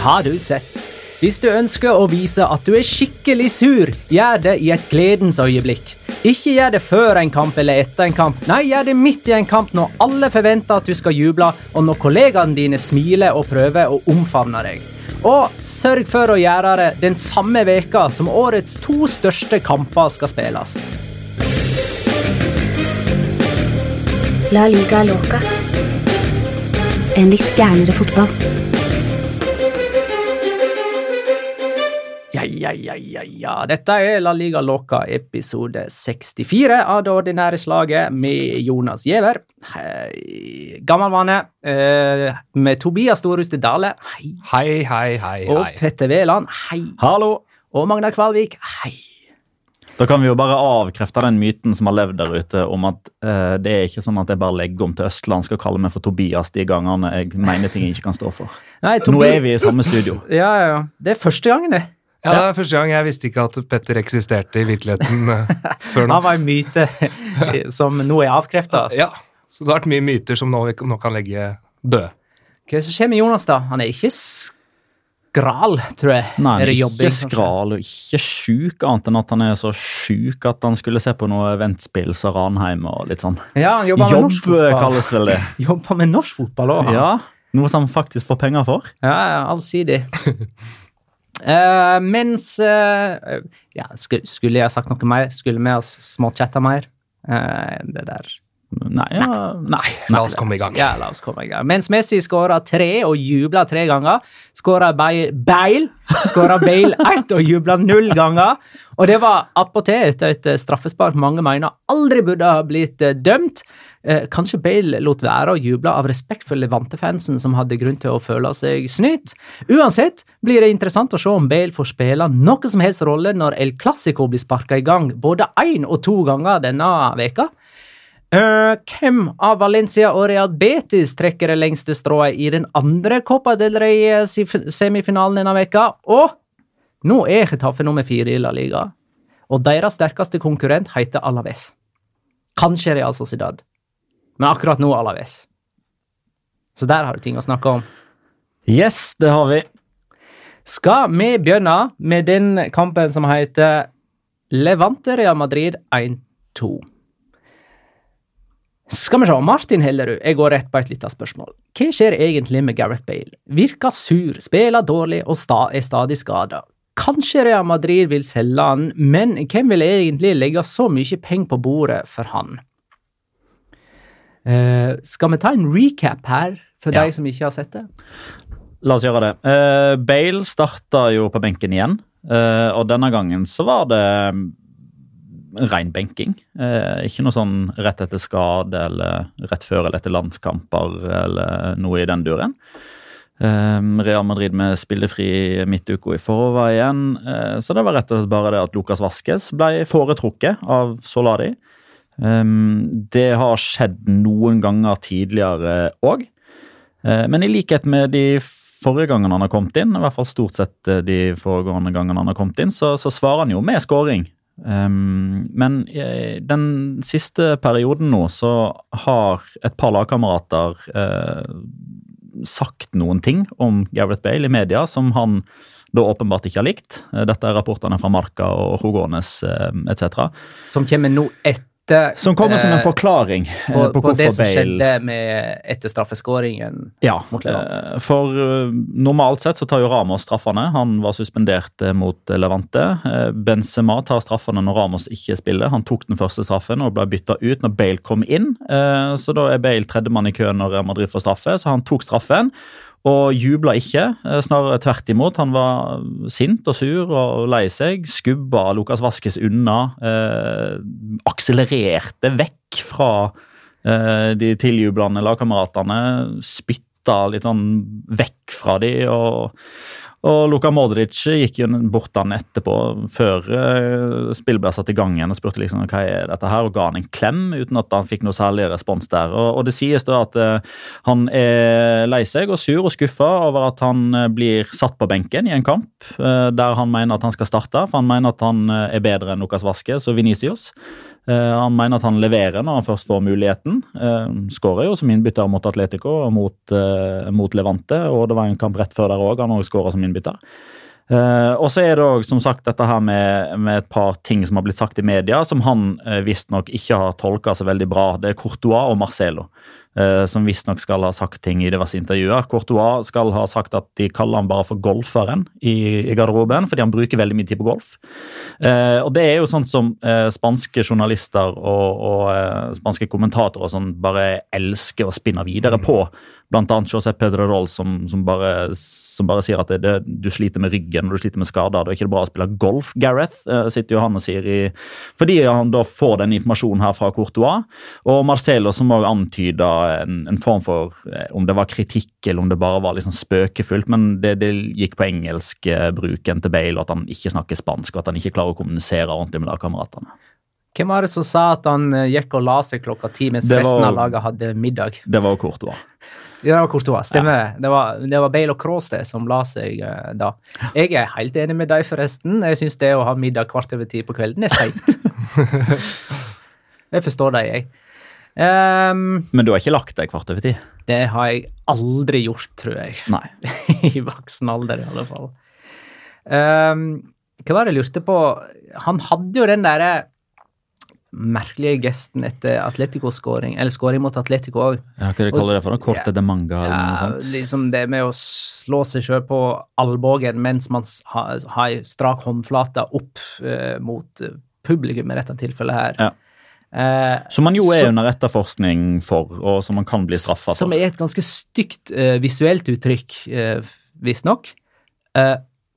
Har du sett? Hvis du ønsker å vise at du er skikkelig sur, gjør det i et gledens øyeblikk. Ikke gjør det før en kamp eller etter en kamp. Nei, gjør det midt i en kamp når alle forventer at du skal juble, og når kollegaene dine smiler og prøver å omfavne deg. Og sørg for å gjøre det den samme veka som årets to største kamper skal spilles. La liga loca. En litt gærnere fotball. Ja, ja, ja, ja. Dette er La Liga Loca episode 64 av det ordinære slaget med Jonas Giæver. Gammel vane. eh, med Tobias Storhuste Dale. Hei. Hei, hei, hei. Og. Petter Wæland. Hei. Hallo! Og Magnar Kvalvik. Hei. Da kan vi jo bare avkrefte den myten som har levd der ute om at uh, det er ikke sånn at jeg bare legger om til østlandsk og kaller meg for Tobias de gangene jeg mener ting jeg ikke kan stå for. Nei, Nå er vi i samme studio. Ja, ja, ja. Det er første gangen, det. Ja, det er første gang jeg visste ikke at Petter eksisterte i virkeligheten eh, før nå. Han var en myte som nå er avkrefta. Ja, så det har vært mye myter som nå, vi nå kan legge døde. Hva er det som skjer med Jonas, da? Han er ikke skral, tror jeg. Nei, er det ikke jobbing, kanskje? skral og ikke sjuk, annet enn at han er så sjuk at han skulle se på noe eventspill som Ranheim og litt sånn. Ja, han jobber med Jobb norsk fotball. kalles vel det. Jobber med norsk fotball òg, han. Ja, Noe som han faktisk får penger for. Ja, ja, allsidig. Eh, mens uh, Ja, skulle, skulle jeg sagt noe mer? Skulle vi ha småchatta mer? Uh, det der Nei, ja, nei. La oss komme i gang. Ja, la oss komme i gang. Mens Messi skåra tre og jubla tre ganger, skåra Bale Skåra Bale ett og jubla null ganger. Og det var attpåtil et straffespark mange mener aldri burde ha blitt dømt. Eh, kanskje Bale lot være å juble av respekt for Levante-fansen som hadde grunn til å føle seg snytt. Uansett blir det interessant å se om Bale får spille noe som helst rolle når El Clásico blir sparka i gang både én og to ganger denne veka. Eh, hvem av Valencia og Real Betis trekker det lengste strået i den andre Copa del Rey-semifinalen denne veka? Og nå er Chetaffe nummer fire i La Liga, og deres sterkeste konkurrent heter Alaves. Kanskje Real Sociedad, men akkurat nå Alaves. Så der har du ting å snakke om. Yes, det har vi. Skal vi begynne med den kampen som heter Levante Real Madrid 1-2? Skal vi se, Martin Hellerud, jeg går rett på et lite spørsmål. Hva skjer egentlig med Gareth Bale? Virker sur, spiller dårlig og sta er stadig skada. Kanskje Real Madrid vil selge han, men hvem vil egentlig legge så mye penger på bordet for han? Eh, skal vi ta en recap her, for Ja. deg som ikke har sett det? La oss gjøre det. Eh, Bale starta jo på benken igjen, eh, og denne gangen så var det mm, ren benking. Eh, ikke noe sånn rett etter skade eller rett før eller etter landskamper eller noe i den duren. Eh, Real Madrid med spillefri midtuke i forveien. Eh, så det var rett og slett bare det at Lucas Vasques ble foretrukket av Solari. Um, det har skjedd noen ganger tidligere òg. Eh, Men i likhet med de forrige gangene han har kommet inn, i hvert fall stort sett eh, de foregående gangene han har kommet inn, så, så svarer han jo med scoring. Um, men i den siste perioden nå så har et par lagkamerater uh, sagt noen ting om Gareth Bale i media som han da åpenbart ikke har likt. Eh, Dette er rapportene fra Marca og Rogones uh, etc. Som kommer nå etter Som kommer som en eh, forklaring på, på, på, på det som Bale skjedde med etter straffeskåringen. Ja, mot Levante. eh, for eh, normalt sett så tar jo Ramos straffene. Han var suspendert eh, mot eh, Levante. Eh, Benzema tar straffene når Ramos ikke spiller. Han tok den første straffen og ble bytta ut når Bale kom inn. Eh, Så da er Bale tredjemann i køen når Madrid får straffe, så han tok straffen. Og jubla ikke, eh, snarere tvert imot. Han var sint og sur og lei seg. Skubba Lukas Vaskes unna. Eh, akselererte vekk fra eh, de tiljublende lagkameratene. Spytta litt sånn vekk fra de og, Og Luka Modric gikk jo bort han etterpå, før uh, spillet ble satt i gang igjen, og spurte liksom hva er dette her, og ga han en klem uten at han fikk noe særlig respons der. Og, og Det sies da at uh, han er lei seg og sur og skuffa over at han uh, blir satt på benken i en kamp der han mener at han skal starte, for han mener at han er bedre enn Lukas Vaske, så Venicius. Eh, han mener at han leverer når han først får muligheten. Uh, Skårer jo som innbytter mot Atletico og mot, uh, mot Levante, og det var en kamp rett før der òg. Han òg skåra som innbytter. Uh, og så er det òg som sagt dette her med, med, et par ting som har blitt sagt i media, som han uh, visstnok ikke har tolka så veldig bra. Det er Courtois og Marcelo som visstnok skal ha sagt ting i diverse intervjuer. Courtois skal ha sagt at de kaller han bare for golferen i, i garderoben, fordi han bruker veldig mye tid på golf. Uh, og det er jo sånt som spanske journalister og, og spanske kommentatorer sånn bare elsker å spinne videre på. Blant annet Josep Pedrerol som, som, bare, som bare sier at det, det, du sliter med ryggen og du sliter med skader. Det er ikke bra å spille golf, Gareth, sitter jo han og sier i Fordi han da får den informasjonen her fra Courtois. Og Marcelo som òg en, en, form for eh, Om det var kritikk eller om det bare var liksom spøkefullt, men det, det gikk på engelskbruken til Bale, og at han ikke snakker spansk, og at han ikke klarer å kommunisere ordentlig med lagkameratene. Hvem var det som sa at han eh, gikk og la seg klokka ti mens var, resten av laget hadde middag? Det var Courtois. Ja, det var Courtois. Stemmer. Ja. Det, var, det var Bale og Cross det som la seg uh, da. Jeg er helt enig med deg, forresten. Jeg syns det å ha middag kvart over ti på kvelden er seint. jeg forstår deg, jeg. Um, Men du har ikke lagt deg kvart over ti? Det har jeg aldri gjort, tror jeg. Nei. I voksen alder, i alle fall. Um, hva var det jeg lurte på? Han hadde jo den derre merkelige gesten etter Atletico-skåring, eller skåring mot Atletico òg. Ja, hva de kaller det for noe? Korte ja, de manga? eller noe sånt? Liksom det med å slå seg sjøl på albuen mens man har, ei strak håndflate opp uh, mot uh, publikum i dette tilfellet her. Ja. Uh, som man jo er som, under etterforskning for, og som man kan bli straffa for. Som er et ganske stygt visuelt uttrykk, eh, visstnok.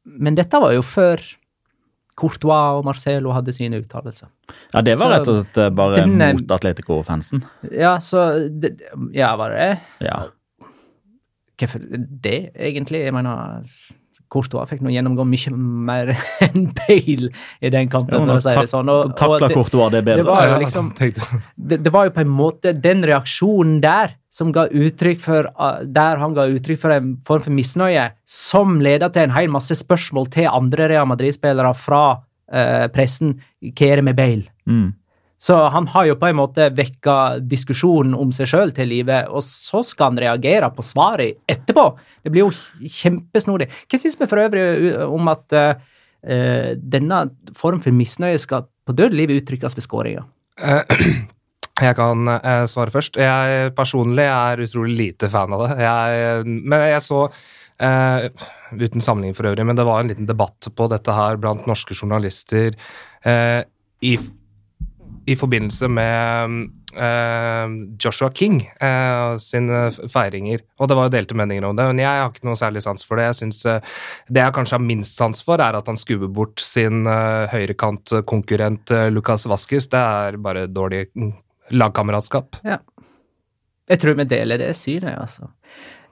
men dette var jo før Courtois og Marcelo hadde sine uttalelser. Ja, det var så, rett og slett eh, bare denne, mot Atletico-fansen? Ja, så det, Ja, var det det? Ja. Hvorfor det, egentlig? Jeg mener Courtois fikk nå gjennomgå mye mer enn Bale i den kampen. Ja, for å si det sånn. Og, takla Courtois det bedre. Det var, jo liksom, det, det var jo på en måte den reaksjonen der som ga uttrykk for, der han ga uttrykk for en form for misnøye, som leda til en hel masse spørsmål til andre Real Madrid-spillere fra eh, pressen. Hva er det med Bale? Mm. Så han har jo på en måte vekka diskusjonen om seg sjøl til live, og så skal han reagere på svaret etterpå. Det blir jo kjempesnodig. Hva syns vi for øvrig om at uh, denne form for misnøye skal på død liv uttrykkes ved skåringa? Jeg kan uh, svare først. Jeg personlig er utrolig lite fan av det. Jeg, men jeg så uh, Uten sammenligning for øvrig, men det var en liten debatt på dette her blant norske journalister i i forbindelse med uh, Joshua King uh, sine feiringer. Og det var jo delte meninger om det, men jeg har ikke noe særlig sans for det. Jeg synes uh, Det jeg kanskje har minst sans for, er at han skubber bort sin uh, høyrekantkonkurrent uh, Lucas Vaskis. Det er bare dårlig mm, lagkameratskap. Ja. Jeg tror vi deler det synet, altså.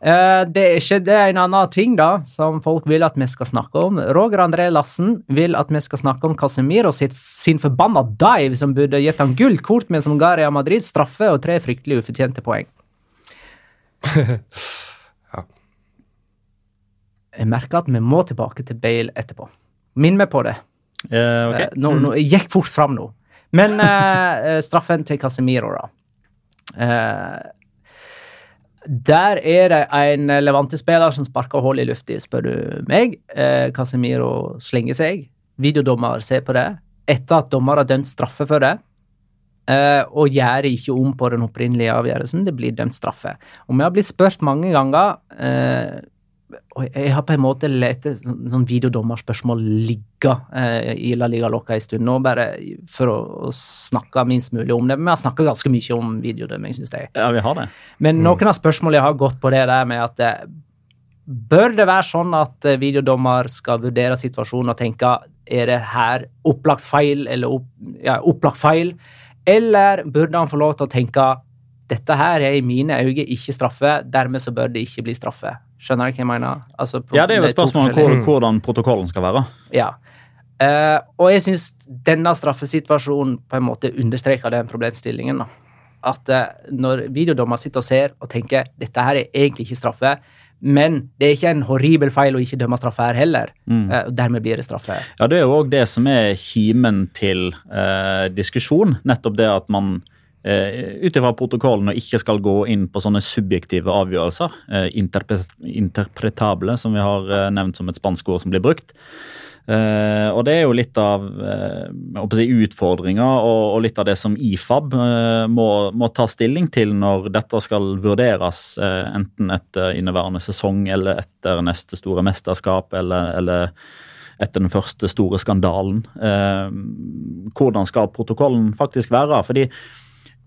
Eh, det er ikke det er en annen ting da, som folk vil at vi skal snakke om. Roger André Lassen vil at vi skal snakke om Casemiro sitt, sin forbanna dive, som burde gitt han gullkort, men som ga Real Madrid straffe og tre fryktelig ufortjente poeng. ja. Jeg merker at vi må tilbake til Bale etterpå. Minn meg på det. Uh, okay. nå, nå, jeg gikk fort fram nå. Men uh, straffen til Casemiro, da. Uh, der er det en Levante-spiller som sparker hull i lufta, spør du meg. Eh, Casemiro slenger seg. Videodommer ser på det. Etter at dommer har dømt straffe for det. Eh, og gjør ikke om på den opprinnelige avgjørelsen. Det blir dømt straffe. Og vi har blitt spurt mange ganger eh, jeg har på en måte lett sånn, sånn videodommerspørsmål ligge eh, i La Liga Loca en stund nå, bare for å, å, snakke minst mulig om det. Men vi har snakka ganske mye om videodømming, syns jeg. Ja, vi har det. Men mm. noen av spørsmålene har gått på det der med at eh, Bør det være sånn at eh, videodommer skal vurdere situasjonen og tenke er det her opplagt feil eller opp, ja, opplagt feil, eller burde han få lov til å tenke dette her er i mine øyne ikke straffe, dermed så bør det ikke bli straffe. Skjønner du hva jeg mener? Altså, Ja, det er jo et spørsmål om hvordan protokollen skal være. Ja. Eh, og jeg syns denne straffesituasjonen på en måte understreker den problemstillingen. da. At eh, når videodommer sitter og ser og tenker dette her er egentlig ikke straffe, men det er ikke en horribel feil å ikke dømme straffe her heller. Mm. Eh, og dermed blir det straffe. Ja, Det er jo òg det som er kimen til eh, diskusjon. Nettopp det at man ut ifra protokollen og ikke skal gå inn på sånne subjektive avgjørelser, eh, interpre interpretable, som vi har eh, nevnt som et spansk ord som blir brukt. Uh, og det er jo litt av eh, å si, utfordringa og, og litt av det som IFAB uh, må, må ta stilling til når dette skal vurderes, eh, enten etter inneværende sesong eller etter neste store mesterskap eller, eller etter den første store skandalen. Eh, hvordan skal protokollen faktisk være? Fordi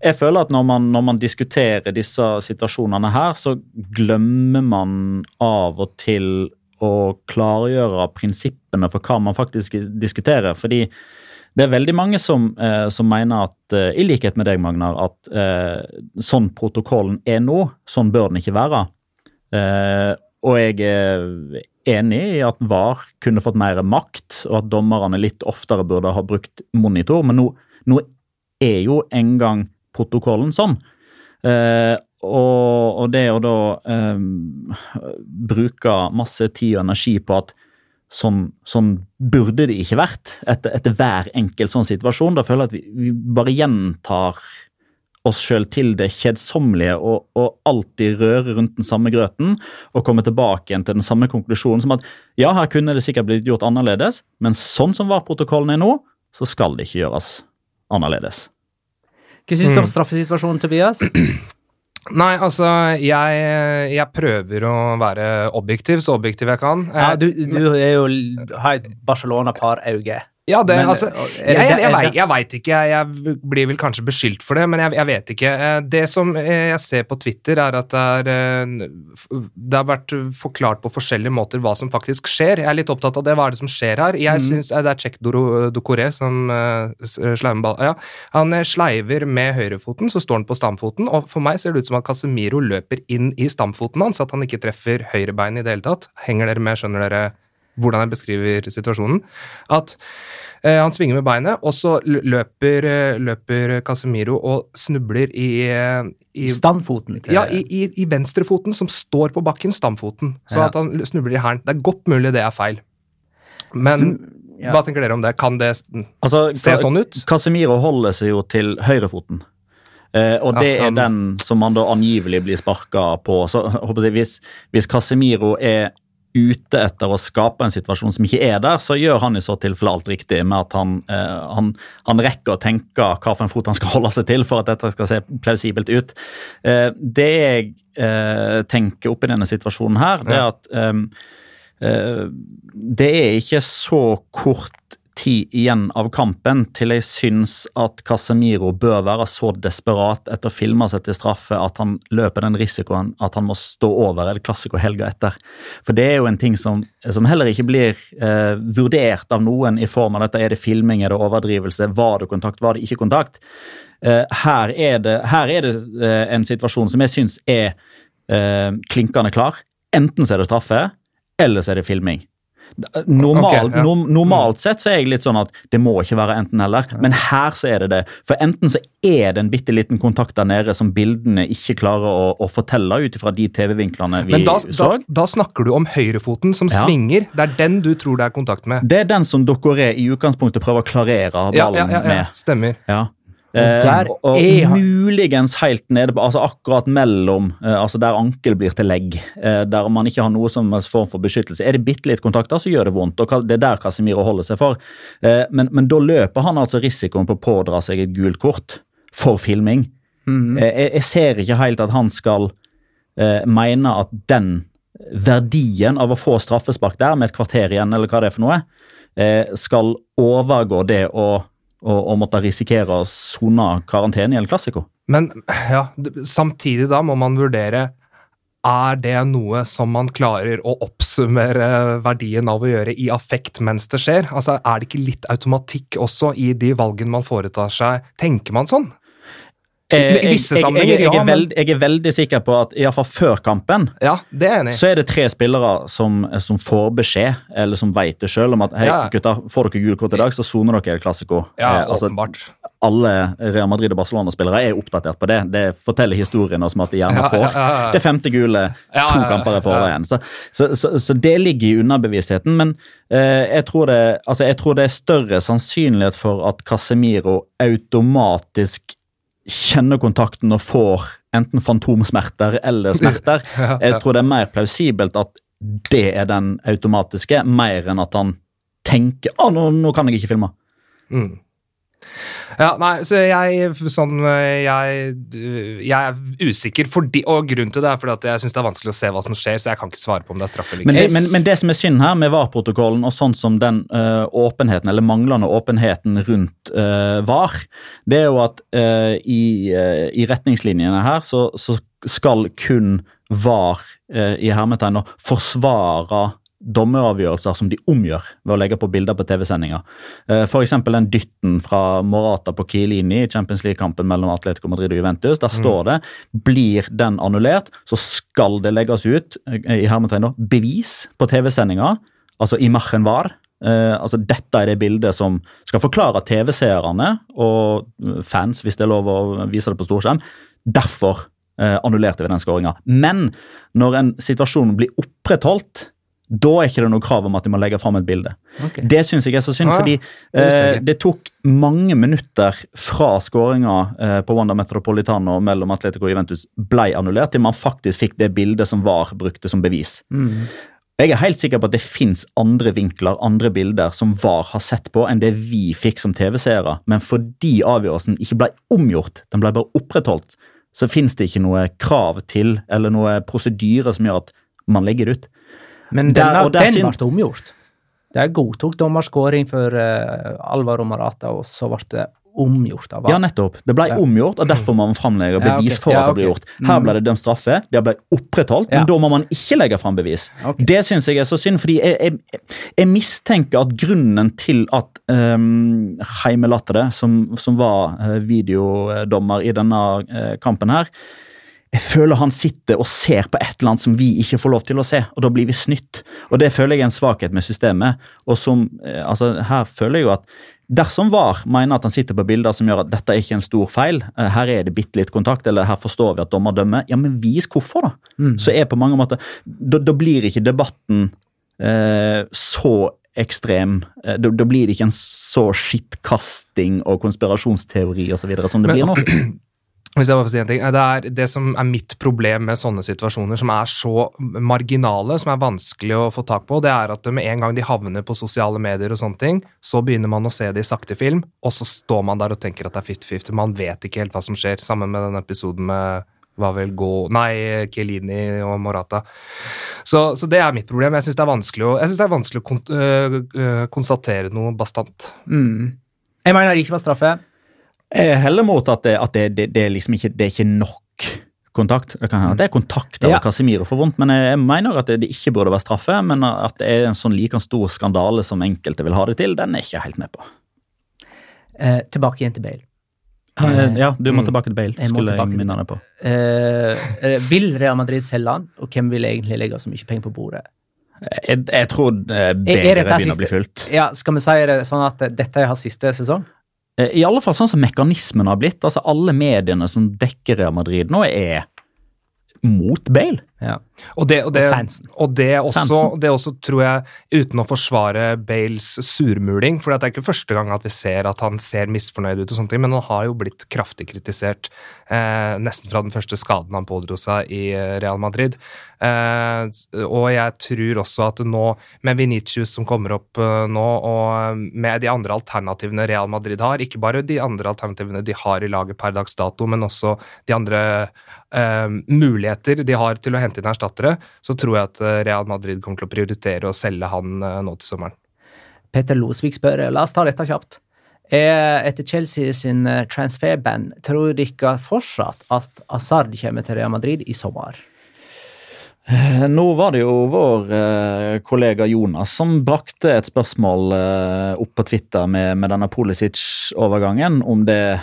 jeg føler at når man, når man diskuterer disse situasjonene her, så glemmer man av og til å klargjøre prinsippene for hva man faktisk diskuterer. Fordi det er veldig mange som, eh, som mener at, eh, i likhet med deg, Magnar, at eh, sånn protokollen er nå, sånn bør den ikke være. Eh, og jeg er enig i at VAR kunne fått mer makt, og at dommerne litt oftere burde ha brukt monitor, men nå, nå er jo en gang protokollen sånn. Eh, og, og, det å da eh, bruke masse tid og energi på at sånn, sånn burde det ikke vært etter, etter hver enkelt sånn situasjon. Da føler jeg at vi, vi bare gjentar oss sjøl til det kjedsommelige og, og, alltid røre rundt den samme grøten og komme tilbake igjen til den samme konklusjonen som at ja, her kunne det sikkert blitt gjort annerledes, men sånn som VAR-protokollen er nå, så skal det ikke gjøres annerledes. Hva syns du om straffesituasjonen, Tobias? Nei, altså, jeg, jeg prøver å være objektiv, så objektiv jeg kan. Ja, Eh, du, du er jo, har et Barcelona-par-auge. Ja, det, Men, altså, jeg, jeg, jeg, det- veit, vet ikke. Jeg, jeg blir vel kanskje beskyldt for det, men jeg, jeg vet ikke. Eh, Det som eh, jeg ser på Twitter, er at det, er, eh, det har vært forklart på forskjellige måter hva som faktisk skjer. Jeg er litt opptatt av det. Hva er det som skjer her? Jeg mm. synes, Det er Doro- Dokoré som uh, sleiver med ball. Ja. Han sleiver med høyrefoten, så står han på stamfoten, og for meg ser det ut som at Casemiro løper inn i stamfoten hans, at han ikke treffer høyrebeinet i det hele tatt. Henger dere med? Skjønner dere hvordan jeg beskriver situasjonen? At Eh, han svinger med beinet, og så løper, eh, løper Casemiro og snubler i, eh, i Stamfoten? til ja, i, i, i venstrefoten som står på bakken, stamfoten. Så Ja. at han snubler i hælen. Det er godt mulig det er feil. Men ja. hva tenker dere om det? Kan det Altså, se sånn ut? Casemiro holder seg jo til høyrefoten. Uh, og det Ja, er den som man da angivelig blir sparka på. Så jeg, hvis, hvis Casemiro er ute etter å skape en situasjon som ikke er der, så gjør han i så tilfelle alt riktig med at han, eh, han, han rekker å tenke hva for en fot han skal holde seg til for at dette skal se plausibelt ut. Eh, det jeg eh, tenker oppi denne situasjonen her, det er at ehm, eh, det er ikke så kort tid igjen av kampen til jeg syns at Casemiro bør være så desperat etter å filme seg til straffe at han løper den risikoen at han må stå over El Clásico helga etter. For det er jo en ting som, som heller ikke blir eh, vurdert av noen i form av dette. Er det filming, er det overdrivelse, var det kontakt, var det ikke kontakt? Eh, her er det, her er det eh, en situasjon som jeg syns er eh, klinkende klar. Enten så er det straffe, eller så er det filming. Normal, okay, ja. norm- normalt sett så er jeg litt sånn at det må ikke være enten-eller, men her så er det det. For enten så er det en bitte liten kontakt der nede som bildene ikke klarer å, å fortelle ut ifra de TV-vinklene vi Men da, så. da, da snakker du om høyrefoten som Ja. svinger. Det er den du tror det er kontakt med. Det er den som Dokkoré i utgangspunktet prøver å klarere ballen Ja, ja, ja, ja. med. Stemmer. Ja. Der Eh, og, og er han- muligens helt nede på, altså akkurat mellom, eh, altså der ankel blir til legg, eh, der man ikke har noe som er form for beskyttelse. Er det bitte litt kontakter, så gjør det vondt, og det er der Casemiro holder seg for. Men, men da løper han altså risikoen på å pådra seg et gult kort for filming. Mhm. Eh, jeg, jeg ser ikke helt at han skal eh, mene at den verdien av å få straffespark der med et kvarter igjen, eller hva det er for noe, eh, skal overgå det å, å, å måtte risikere å sone karantene i El Clásico. Men ja, samtidig da må man vurdere er det noe som man klarer å oppsummere verdien av å gjøre i affekt mens det skjer? Altså, Er det ikke litt automatikk også i de valgene man foretar seg? Tenker man sånn? Eh, I visse jeg, jeg, sammenhenger, jeg, jeg, ja, men jeg er veldig sikker på at iallfall før kampen Ja, det er enig så er det tre spillere som, som får beskjed, eller som vet det sjøl, om at hei, Ja. gutta, får dere gult kort i dag, så soner dere El Clásico. Ja, Eh, altså, åpenbart. alle Real Madrid og Barcelona-spillere er oppdatert på det. Det forteller historien som om at de gjerne får ja, det femte gule to kamper i forveien. Så, så, så, så det ligger i underbevisstheten. Men eh, jeg, tror det, altså, jeg tror det er større sannsynlighet for at Casemiro automatisk kjenner kontakten og får enten fantomsmerter eller smerter. Jeg tror det er mer plausibelt at det er den automatiske, mer enn at han tenker å, nå, nå kan jeg ikke filme. Mm. Ja, nei, så jeg sånn Jeg, jeg er usikker, fordi, og grunnen til det er fordi at jeg syns det er vanskelig å se hva som skjer, så jeg kan ikke svare på om det er straff eller Men det, men, men det som er synd her med VAR-protokollen, og sånn som den uh, åpenheten, eller manglende åpenheten rundt uh, VAR, det er jo at uh, i, eh, i retningslinjene her så, så skal kun VAR eh, i hermetegn forsvare dommeravgjørelser som de omgjør ved å legge på bilder på TV-sendinger. F.eks. For eksempel den dytten fra Morata på Chiellini i Champions League-kampen mellom Atletico Madrid og Juventus. Der står det blir den annullert, så skal det legges ut eh, i hermetegn bevis på TV-sendinga, altså i Machen var. Eh, altså Dette er det bildet som skal forklare TV-seerne og eh, fans, hvis det er lov å vise det på storskjerm, derfor eh, annullerte vi den skåringa. Men når en situasjon blir opprettholdt, da er ikke det noe krav om at de må legge fram et bilde. Okay. Det syns jeg er så synd, Ah, fordi det eh, det tok mange minutter fra skåringa eh, på Wanda Metropolitano mellom Atletico og Juventus ble annullert, til man faktisk fikk det bildet som VAR brukte som bevis. Mm. Jeg er helt sikker på at det fins andre vinkler, andre bilder, som VAR har sett på, enn det vi fikk som TV-seere. Men fordi avgjørelsen ikke ble omgjort, den ble bare opprettholdt, så fins det ikke noe krav til eller noe prosedyre som gjør at man legger det ut. Men denne, der den ble omgjort. De godtok dommer skåring for uh, Alvaro Marata, og så ble det omgjort av Ja, nettopp. Det ble Ja. omgjort, og derfor må man framlegge Ja, ok. bevis for Ja, at det ble gjort. Her Mm. ble det dømt straffe, det ble opprettholdt, Ja. men da må man ikke legge fram bevis. Okay. Det syns jeg er så synd, fordi jeg, jeg, jeg mistenker at grunnen til at um, Heime Latere, som, som var eh, videodommer i denne uh, kampen her, jeg føler han sitter og ser på et eller annet som vi ikke får lov til å se, og da blir vi snytt. Og det føler jeg er en svakhet med systemet. Og som, eh, altså Her føler jeg jo at dersom VAR mener at han sitter på bilder som gjør at dette er ikke en stor feil, eh, her er det bitte litt kontakt, eller her forstår vi at dommer dømmer, ja, men vis hvorfor, da. Mm. Så er på mange måter Da, da blir ikke debatten eh, så ekstrem. Eh, Da, da blir det ikke en så skittkasting og konspirasjonsteori videre som det Men- blir nå. Hvis jeg bare får si en ting, det er det som er mitt problem med sånne situasjoner som er så marginale, som er vanskelig å få tak på, det er at med en gang de havner på sosiale medier og sånne ting, så begynner man å se det i sakte film, og så står man der og tenker at det er 50-50. Man vet ikke helt hva som skjer, sammen med den episoden med var vel Gå... Nei, Chiellini og Morata. Så, så det er mitt problem. Jeg syns det er vanskelig å, er vanskelig å kon øh, øh, konstatere noe bastant. Mm. Jeg mener det ikke var straffe. Jeg heller mot at det, at det, det, det er liksom ikke, det er ikke nok kontakt. Det kan hende at det er kontakt av Ja. Casemiro for vondt, men jeg mener at det, ikke burde være straffe. Men at det er en sånn like stor skandale som enkelte vil ha det til, den er jeg ikke helt med på. Eh, tilbake igjen til Bale. Eh, Ja, du må Mm. tilbake til Bale, Jeg skulle jeg minne deg på. Eh, vil Real Madrid selge han, og hvem vil egentlig legge så mye penger på bordet? Jeg, jeg tror eh, dette begynner å bli fullt. Ja, Skal vi si det sånn at dette er hans siste sesong? Eh, I alle fall sånn som mekanismen har blitt. altså Alle mediene som dekker Real Madrid nå, er mot Bale. Ja. Og det, og det, Og det, også, det også tror jeg, uten å forsvare Bales surmuling For det er ikke første gang at vi ser at han ser misfornøyd ut, og sånne ting, men han har jo blitt kraftig kritisert eh, nesten fra den første skaden han pådro seg i eh, Real Madrid. Eh, og jeg tror også at nå, med Vinicius som kommer opp eh, nå, og med de andre alternativene Real Madrid har, ikke bare de andre alternativene de har i laget per dags dato, men også de andre eh, muligheter de har til å hente inn erstattere, så tror jeg at eh, Real Madrid kommer til å prioritere å selge han eh, nå til sommeren. Peter Losvik spør, la oss ta dette kjapt. Er etter Chelsea sin eh, transferband, tror dere fortsatt at Asard kommer til Real Madrid i sommer? Eh, Nå var det jo vår eh, kollega Jonas som brakte et spørsmål eh, opp på Twitter med, med denne Polisic-overgangen, Om, det-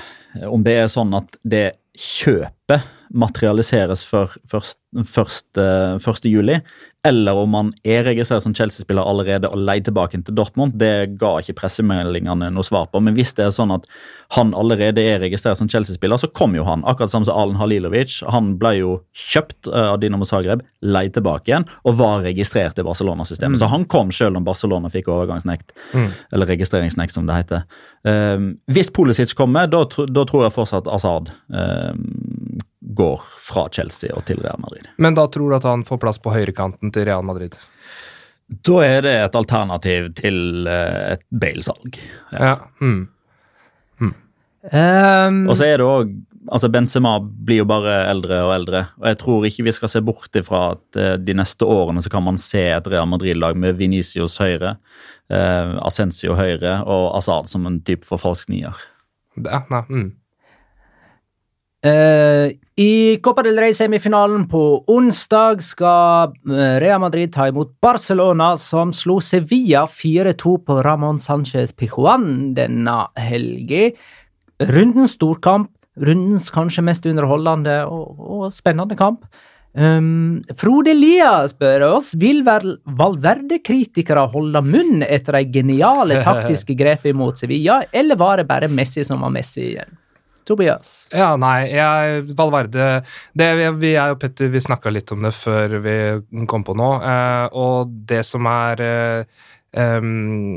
om det er sånn at det kjøpet materialiseres før 1. juli, eller om han er registrert som Chelsea-spiller allerede og leier tilbake til Dortmund, det ga ikke pressemeldingene noe svar på. Men hvis det er sånn at han allerede er registrert som Chelsea-spiller, så kom jo han. Akkurat samme som Alen Halilovic. Han ble jo kjøpt eh, av Dinamo Zagreb, leid tilbake igjen og var registrert i Barcelona-systemet. Mm. Så han kom selv om Barcelona fikk overgangsnekt, Mm. eller registreringsnekt, som det heter. Um, hvis Pulisic kommer, da, da tror jeg fortsatt Asaad um, går fra Chelsea og til Real Madrid. Men da tror du at han får plass på høyrekanten til Real Madrid? Da er det et alternativ til eh, et Bale-salg. Ja. Mm. Um, Og så er det òg altså Benzema blir jo bare eldre og eldre. og Jeg tror ikke vi skal se bort ifra at eh, de neste årene så kan man se et Real Madrid-lag med Venicius høyre, eh, Ascencio høyre og Asaad som en type forfalsk nier. Ja, nei. Mm. Eh, I Copa del Rey-semifinalen på onsdag skal Rea Real Madrid ta imot Barcelona, som slo Sevilla 4-2 på Ramón Sánchez Pijuan denne helga. Rundens storkamp, rundens kanskje mest underholdende og, og spennende kamp. Um, Frode Lia spør oss vil Valverde-kritikere holde munn etter de geniale taktiske grepene mot Sevilla, eller var det bare Messi som var Messi igjen? Tobias? Ja, nei, jeg, Valverde det, vi, er jo Petter, vi snakka litt om det før vi kom på nå, eh, og det som er eh, um,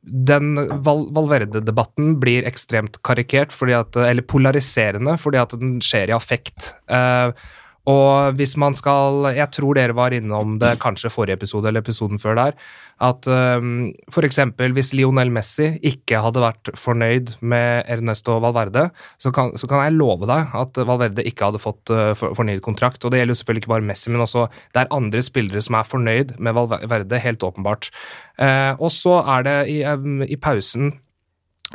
den Val Valverde-debatten blir ekstremt karikert, at, eller polariserende, fordi at den skjer i affekt. Eh, og hvis man skal Jeg tror dere var innom det kanskje forrige episode eller episoden før der. At um, f.eks. hvis Lionel Messi ikke hadde vært fornøyd med Ernesto Valverde, så kan, så kan jeg love deg at Valverde ikke hadde fått uh, for, fornyet kontrakt. Og det gjelder jo selvfølgelig ikke bare Messi, men også det er andre spillere som er fornøyd med Valverde, helt åpenbart. Uh, og så er det i, um, i pausen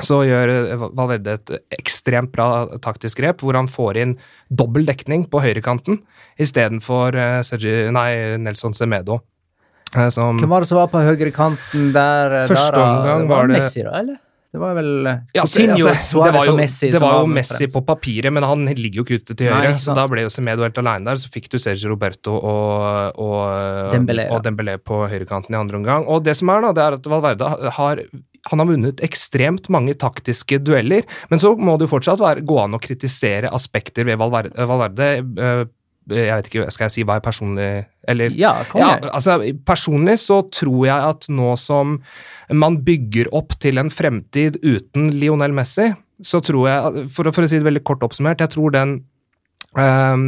så gjør eh, Valverde et ekstremt bra taktisk grep, hvor han får inn dobbel dekning på høyrekanten istedenfor Sergi- Nelson Semedo. eh, Som, Hvem var det som var på høyrekanten der? Første omgang var det- Messi, da, eller? Det var vel Ja, altså, altså, det var jo, Messi det var jo Messi på papiret, men han ligger jo ikke ute til høyre. Nei, så da ble jo Semedo helt alene der. Så fikk du Sergio Roberto og, og, Dembélé, og Dembélé på høyrekanten i andre omgang. Og det som er, da, det er at Valverde har han har vunnet ekstremt mange taktiske dueller, men så må det jo fortsatt være, gå an å kritisere aspekter ved Valverde. Valverde eh, jeg vet ikke, Skal jeg si hva er personlig Eller Ja, ja, altså Personlig så tror jeg at nå som man bygger opp til en fremtid uten Lionel Messi, så tror jeg, for, for å si det veldig kort oppsummert, jeg tror den um,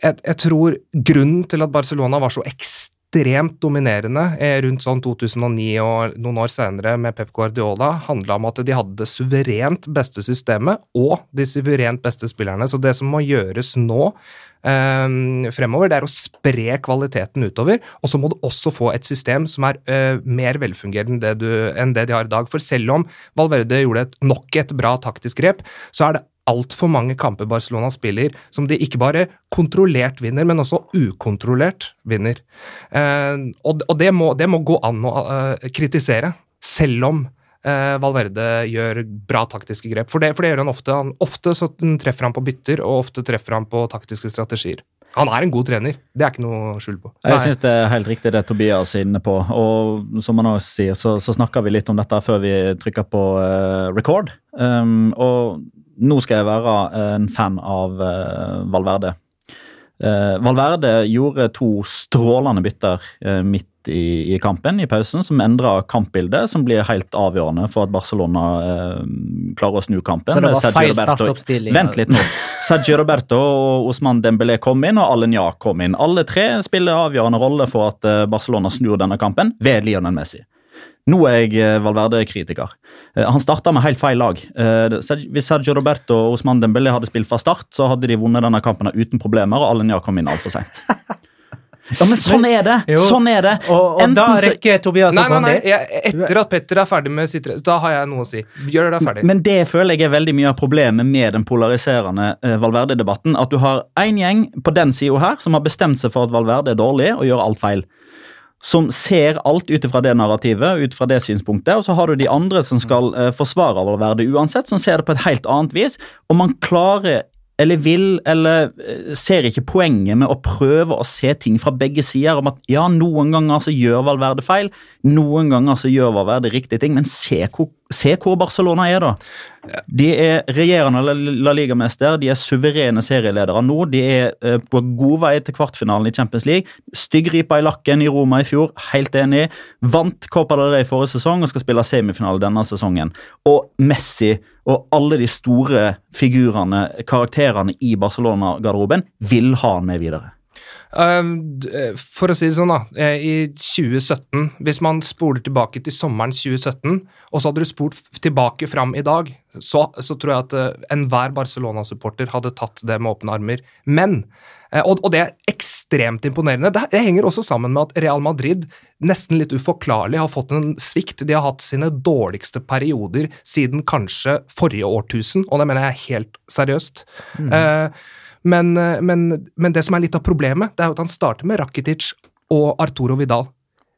jeg, jeg tror grunnen til at Barcelona var så ekstremt dominerende eh, rundt sånn 2009 og noen år senere med Pep Guardiola, handla om at de hadde det suverent beste systemet og de suverent beste spillerne. Så det som må gjøres nå eh, fremover, det er å spre kvaliteten utover. Og så må du også få et system som er eh, mer velfungerende enn det, du, enn det de har i dag. For selv om Valverde gjorde et, nok et bra taktisk grep, så er det altfor mange kamper Barcelona spiller som de ikke bare kontrollert vinner, men også ukontrollert vinner. Eh, og og det, må, det må gå an å eh, kritisere, selv om eh, Valverde gjør bra taktiske grep. For det, for det gjør han ofte. Han, ofte så treffer han på bytter, og ofte treffer han på taktiske strategier. Han er en god trener, det er ikke noe skjul på. Jeg syns det er helt riktig det Tobias er inne på. Og som han også sier, så, så snakker vi litt om dette før vi trykker på eh, record. Um, og nå skal jeg være en fan av eh, Valverde. Eh, Valverde gjorde to strålende bytter eh, midt i, i kampen, i pausen, som endrer kampbildet, som blir helt avgjørende for at Barcelona eh, klarer å snu kampen. Så det var Sergio feil startoppstilling? Vent litt nå. Sergio Roberto og Osman Dembélé kom inn, og Alenya kom inn. Alle tre spiller avgjørende rolle for at eh, Barcelona snur denne kampen, ved Lionel Messi. Nå er jeg eh, Valverde-kritiker. Eh, Han starta med helt feil lag. Hvis Sergio Roberto og Osman Dembélé hadde spilt fra start, så hadde de vunnet denne kampen uten problemer, og Alenya kom inn altfor seint. Ja, men sånn er det! Jo. Sånn er det! Og, og da Enten så- rekker Tobias Nei, nei, nei, jeg, etter at Petter er ferdig med sitt Da har jeg noe å si. Gjør deg ferdig. Men det føler jeg er veldig mye av problemet med den polariserende uh, Valverde-debatten. At du har én gjeng på den sida her som har bestemt seg for at Valverde er dårlig og gjør alt feil. Som ser alt ut fra det narrativet, ut fra det synspunktet. Og så har du de andre som skal uh, forsvare Valverde uansett, som ser det på et helt annet vis. Og man klarer eller vil eller eh, ser ikke poenget med å prøve å se ting fra begge sider. om at ja, Noen ganger så gjør Valverde feil, noen ganger så gjør Valverde riktige ting. Men se hvor, se hvor Barcelona er, da. De er regjerende La- Liga-mester, de er suverene serieledere nå. De er eh, på god vei til kvartfinalen i Champions League. Styggripa i lakken i Roma i fjor, helt enig. Vant Copa del Rey forrige sesong og skal spille semifinale denne sesongen. Og Messi og alle de store figurene, karakterene i Barcelona-garderoben, vil ha han med videre. D- eh, For å si det sånn, da. eh, I 2017, hvis man spoler tilbake til sommeren 2017, og så hadde du spolt tilbake fram i dag, så, så tror jeg at eh, enhver Barcelona-supporter hadde tatt det med åpne armer. Men og, det er ekstremt imponerende. Det, henger også sammen med at Real Madrid nesten litt uforklarlig har fått en svikt. De har hatt sine dårligste perioder siden kanskje forrige årtusen, og det mener jeg helt seriøst. Eh, men, eh, men, men det som er litt av problemet, det er at han starter med Rakitic og Arturo Vidal.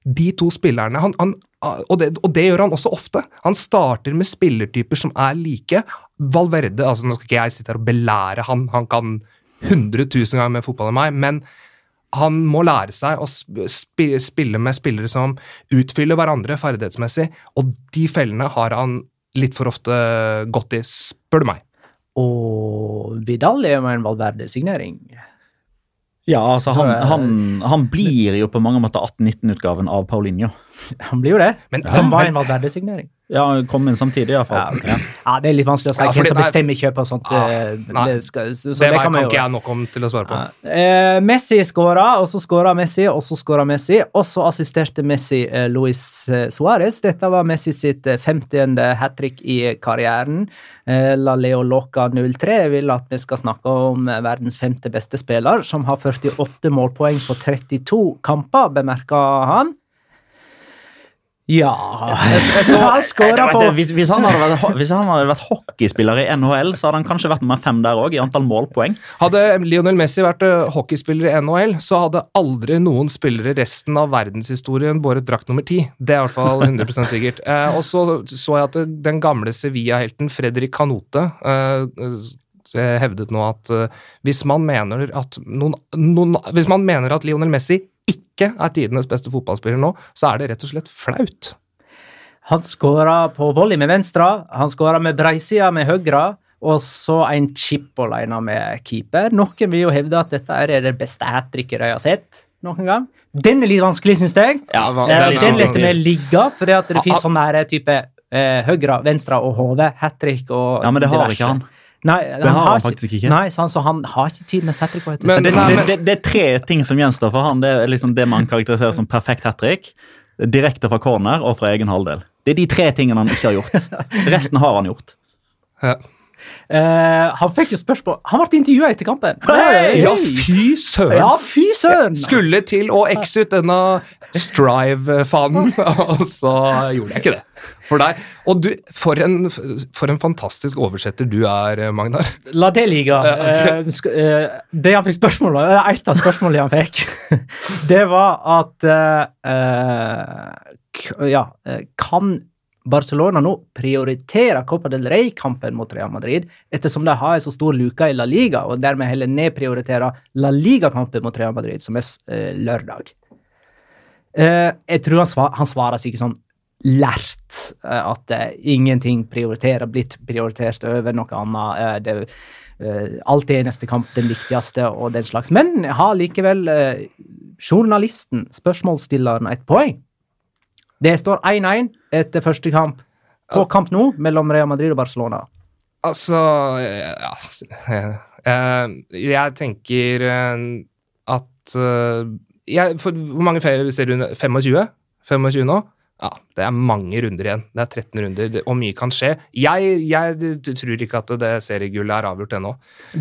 De to spillerne han, han, og, det, og det gjør han også ofte. Han starter med spillertyper som er like. Valverde altså Nå skal ikke jeg sitte her og belære han, han kan 100 000 ganger mer fotball enn meg, men han må lære seg å spille med spillere som utfyller hverandre ferdighetsmessig, og de fellene har han litt for ofte gått i, spør du meg. Og Vidal er jo en Valverde-signering. Ja, altså han, han, han blir jo på mange måter 18-19-utgaven av Paulinho. Han blir jo det, Men- som var en Valverde-signering. Ja, kom inn samtidig, Ja, iallfall. ok. ja, det er litt vanskelig å si Ja, hvem som er- bestemmer kjøp og sånt. Ah, eh, det, skal, så, så det det kan kan ikke jeg nok om til å svare på. Ja. Eh, Messi skåra, og så skåra Messi, og så skåra Messi. Og så assisterte Messi eh, Luis eh, Suárez. Dette var Messi sitt eh, 50. hat trick i karrieren. Eh, La Leo Loca 03 vil at vi skal snakke om eh, verdens femte beste spiller, som har 48 målpoeng på 32 kamper, bemerker han. Ja Han skåra på hvis, hvis, han hadde vært, hvis han hadde vært hockeyspiller i NHL, så hadde han kanskje vært nummer fem der òg, i antall målpoeng. Hadde Lionel Messi vært eh, hockeyspiller i NHL, så hadde aldri noen spillere resten av verdenshistorien båret drakt nummer ti. Det er i hvert fall 100 sikkert. Eh, og så så jeg at eh, den gamle Sevilla-helten Fredrik Canote eh, eh, hevdet nå at uh, hvis man mener at noen, noen Hvis man mener at Lionel Messi ikke er tidenes beste fotballspiller nå, så er det rett og slett flaut. Han skåra på volley med venstre, han skåra med breisida med høyre, og så en chip alene med keeper. Noen vil jo hevde at dette er det beste hat tricket de har sett noen gang. Den er litt vanskelig, syns jeg. Ja, hva- Eh, den den lar vi ligge, for det Ah, finnes ah. sånn type eh, høyre, venstre og hode, hat trick og Ja, men det har diverse. ikke han. Nei, Det har han faktisk ikke. Nei, sant, så han har ikke tid med hat trick. vet du. Men- Det, det, det, det er tre ting som gjenstår for han. Det er liksom det man karakteriserer som perfekt hat trick. Direkte fra corner og fra egen halvdel. Det er de tre tingene han ikke har gjort. Resten har han gjort. Ja. Eh, han fikk jo spørsmål Han ble intervjua etter kampen. Hey! Ja, fy søren! Ja, fy søren! Skulle til å exe ut denne Strive-fanen, og så gjorde jeg ikke det. For deg. Og du, for en, for en fantastisk oversetter du er, Magnar. La det ligge. Ja, okay. Eh, det han fikk spørsmål om, et av spørsmålene han fikk, det var at Ja, kan Barcelona nå prioriterer Copa del Rey-kampen mot Real Madrid, ettersom de har en så stor luke i La Liga, og dermed heller nedprioriterer La Liga-kampen mot Real Madrid, som er eh, lørdag? Eh, jeg tror han, svar, han svarer sikkert sånn lært eh, at eh, ingenting prioriterer, blitt prioritert over noe annet. eh, det, eh, alltid er neste kamp den viktigste, og den slags. Men har likevel journalisten, spørsmålsstilleren, et poeng. Det står 1-1 etter første kamp på kamp nå mellom Real Madrid og Barcelona. Altså ja, eh, Jeg tenker eh, at eh, jeg, Hvor mange ser du? 25? 25 nå? Ja, det er mange runder igjen. Det er 13 runder, og mye kan skje. Jeg, jeg tror ikke at det seriegullet er avgjort ennå.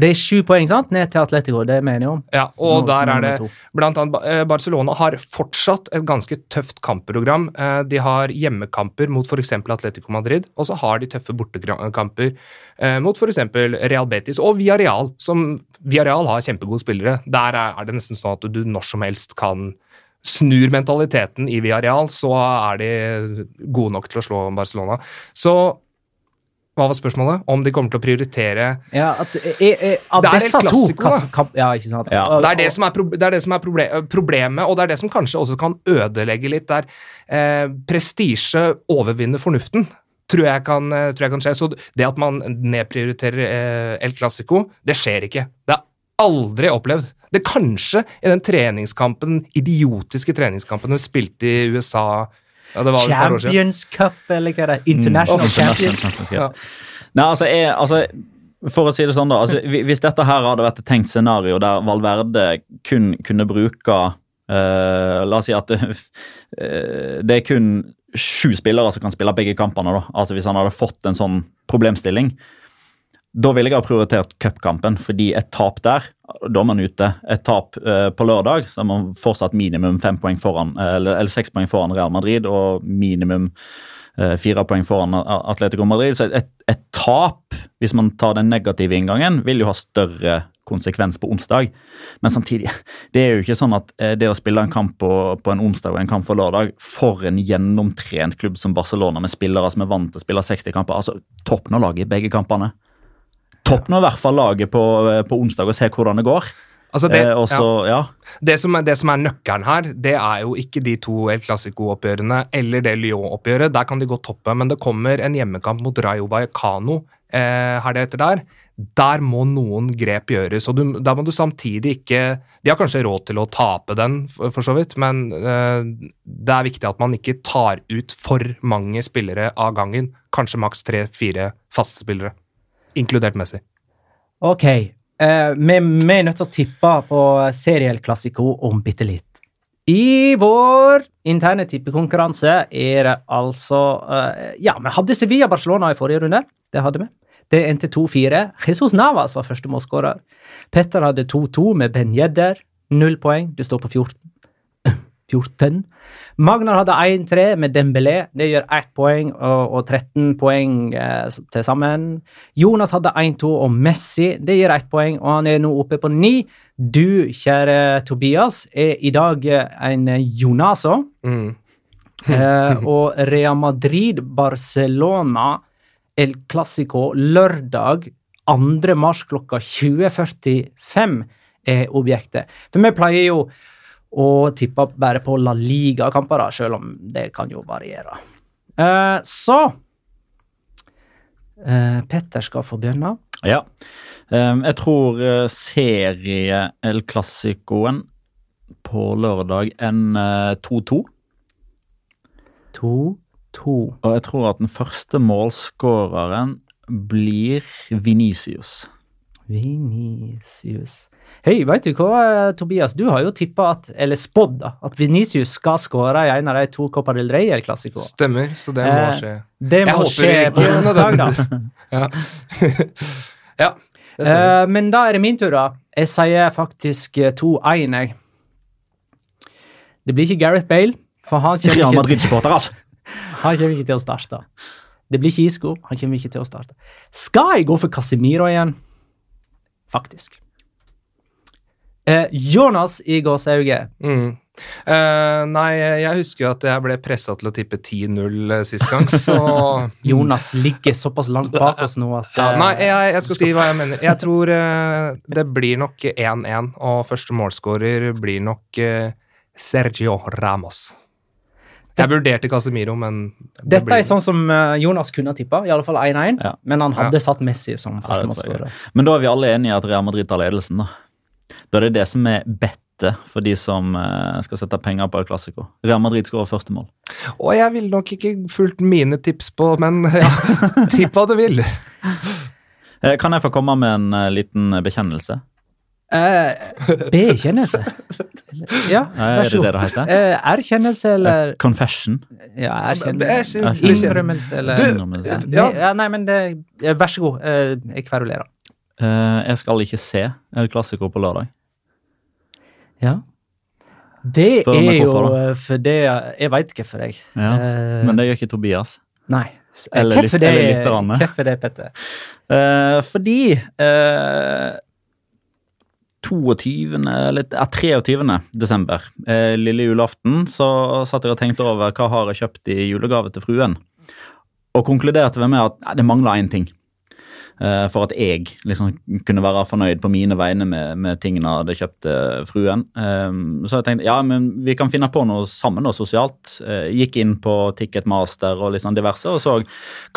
Det er sju poeng sant? ned til Atletico, det er vi enige om. Ja, og der er det blant annet eh, Barcelona har fortsatt et ganske tøft kampprogram. Eh, De har hjemmekamper mot f.eks. Atletico Madrid, og så har de tøffe bortekamper eh, mot f.eks. Real Betis og Villarreal, som Villarreal har kjempegode spillere. Der er er det nesten sånn at du når som helst kan snur mentaliteten i Villarreal, så er de gode nok til å slå Barcelona. Så Hva var spørsmålet? Om de kommer til å prioritere Ja, at er, er, Av Det er disse to kamp, Ja, ikke sant? Ja. Det er det som er, pro, det er, det som er proble problemet, og det er det som kanskje også kan ødelegge litt der. Eh, prestisje overvinner fornuften, tror jeg, kan, eh, tror jeg kan skje. Så det at man nedprioriterer eh, El Clásico, det skjer ikke. Det er aldri opplevd. Det kanskje i den treningskampen, idiotiske treningskampen hun spilte i USA ja. Champions Cup, eller hva er det? International Mm. Champions. Championship. Ja. Nei, altså, jeg, altså, for å si det sånn, da. Altså, hvis dette her hadde vært et tenkt scenario der Valverde kun kunne bruke Uh, La oss si at det, uh, det er kun sju spillere som kan spille begge kampene. da. Altså Hvis han hadde fått en sånn problemstilling. Da ville jeg ha prioritert cupkampen, fordi et tap der, da er man ute. Et tap eh, på lørdag, så er man fortsatt minimum fem poeng foran, eh, eller, eller seks poeng foran Real Madrid, og minimum eh, fire poeng foran Atletico Madrid. Så et, et tap, hvis man tar den negative inngangen, vil jo ha større konsekvens på onsdag. Men samtidig, det er jo ikke sånn at eh, det å spille en kamp på, på en onsdag og en kamp på lørdag For en gjennomtrent klubb som Barcelona, med spillere som er vant til å spille 60 kamper. altså Toppen av laget i begge kampene. Topp nå i hvert fall laget på, eh, på onsdag og se hvordan det går. Altså det, eh, også, ja. ja. Det som, er, det som er nøkkelen her, det er jo ikke de to El Clásico-oppgjørene eller det Lyon-oppgjøret. Der kan de godt toppe, men det kommer en hjemmekamp mot Rayo Vallecano eh, det etter der. Der må noen grep gjøres. og du, Der må du samtidig ikke De har kanskje råd til å tape den, for, for så vidt, men eh, det er viktig at man ikke tar ut for mange spillere av gangen. Kanskje maks tre-fire faste spillere, inkludert Messi. Ok, eh, vi, vi er nødt til å tippe på Seriel Classico om bitte litt. I vår interne tippekonkurranse er det altså eh, Ja, vi hadde Sevilla-Barcelona i forrige runde. Det hadde vi. Det endte 2-4. Jesus Navas var første målskårer. Petter hadde 2-2 med Ben Jedder. Null poeng. Du står på 14. 14. Magnar hadde 1-3 med Dembélé. Det gjør 1 poeng og, og 13 poeng eh, til sammen. Jonas hadde 1-2 og Messi. Det gir 1 poeng, og han er nå oppe på 9. Du, kjære Tobias, er i dag en Jonaso. Mm. Eh, og Real Madrid-Barcelona El Clásico lørdag 2. mars klokka 20.45 er objektet. For vi pleier jo å tippe bare på La Liga-kamper, selv om det kan jo variere. Eh, så eh, Petter skal få begynne. Ja. Um, jeg tror uh, serie El Classicoen på lørdag en 2-2. 2-2. Og jeg tror at den første målskåreren blir Venicius. Vinicius Hei, vet du hva, Tobias? Du har jo tippa at, eller spådd, at Vinicius skal skåre i en av de to Copa del Rey-klassikoene. Stemmer, så det må Eh, skje. Det må skje på onsdag, da. Ja. ja, det. Eh, men da er det min tur, da. Jeg sier faktisk eh, 2-1, jeg. Det blir ikke Gareth Bale, for han kommer ikke, Madrid-supporter, altså! han kommer ikke til å starte. Det blir ikke Isco, han kommer ikke til å starte. Skal jeg gå for Casemiro igjen? Faktisk. Eh, Jonas i gåsehauget. Mm. Uh, nei, jeg husker jo at jeg ble pressa til å tippe 10-0 sist gang, så Jonas ligger såpass langt bak oss nå at ja, eh, Nei, jeg, jeg skal si hva jeg mener. Jeg tror uh, det blir nok 1-1, og første målskårer blir nok eh, Sergio Ramos. Jeg vurderte Casemiro, men det Dette blir- er sånn som eh, Jonas kunne tippa, i alle fall 1-1, Ja. men han hadde satt Messi som Ja, jeg. førstemålsskårer. Men da er vi alle enige i at Real Madrid tar ledelsen, da. Da er det det som er bettet for de som eh, skal sette penger på El Clásico. Real Madrid skårer første mål. Og jeg ville nok ikke fulgt mine tips på, men ja, tipp hva du vil. Eh, Kan jeg få komme med en eh, liten bekjennelse? Eh, bekjennelse? Ja, Er vær det så det god. det heter? Eh, erkjennelse eller Confession. Ja, erkjennelse. Innrømmelse eller Du, ja. ja. Nei, men det, vær så god. Eh, jeg kverulerer. Eh, jeg skal ikke se El Clásico på lørdag. Ja. Det Spør er jo for det Jeg veit hvorfor, jeg. Ja, uh, Men det gjør ikke Tobias. Nei. Eh, Eller litt, det, eller lytterne. hvorfor det, Petter? Uh, fordi uh, 22. eller ja, 23. desember, eh, lille julaften, så satt jeg og tenkte over hva har jeg kjøpt i julegave til fruen. og konkluderte med at nei, det mangla én ting. Eh, for at jeg liksom kunne være fornøyd på mine vegne med, med tingene jeg hadde kjøpt til fruen. Eh, så jeg tenkte ja, men vi kan finne på noe sammen og sosialt. Eh, gikk inn på Ticketmaster og sånn diverse og så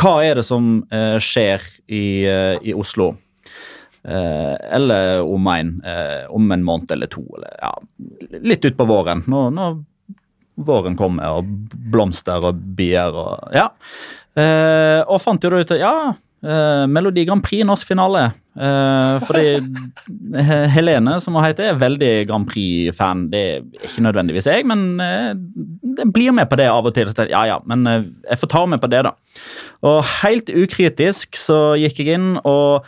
hva er det som eh, skjer i, eh, i Oslo. Eh, eller om en, eh, om en måned eller to. Eller, ja, litt utpå våren. Når, når våren kommer, og blomster og bier og Ja. Eh, og fant jo da ut at ja, eh, Melodi Grand Prix norsk finale. Uh, fordi Helene, som hun heter, er veldig Grand Prix-fan. Det er ikke nødvendigvis jeg, men uh, blir med på det av og til. Ja, ja, men uh, jeg får ta med på det, da. Og helt ukritisk så gikk jeg inn og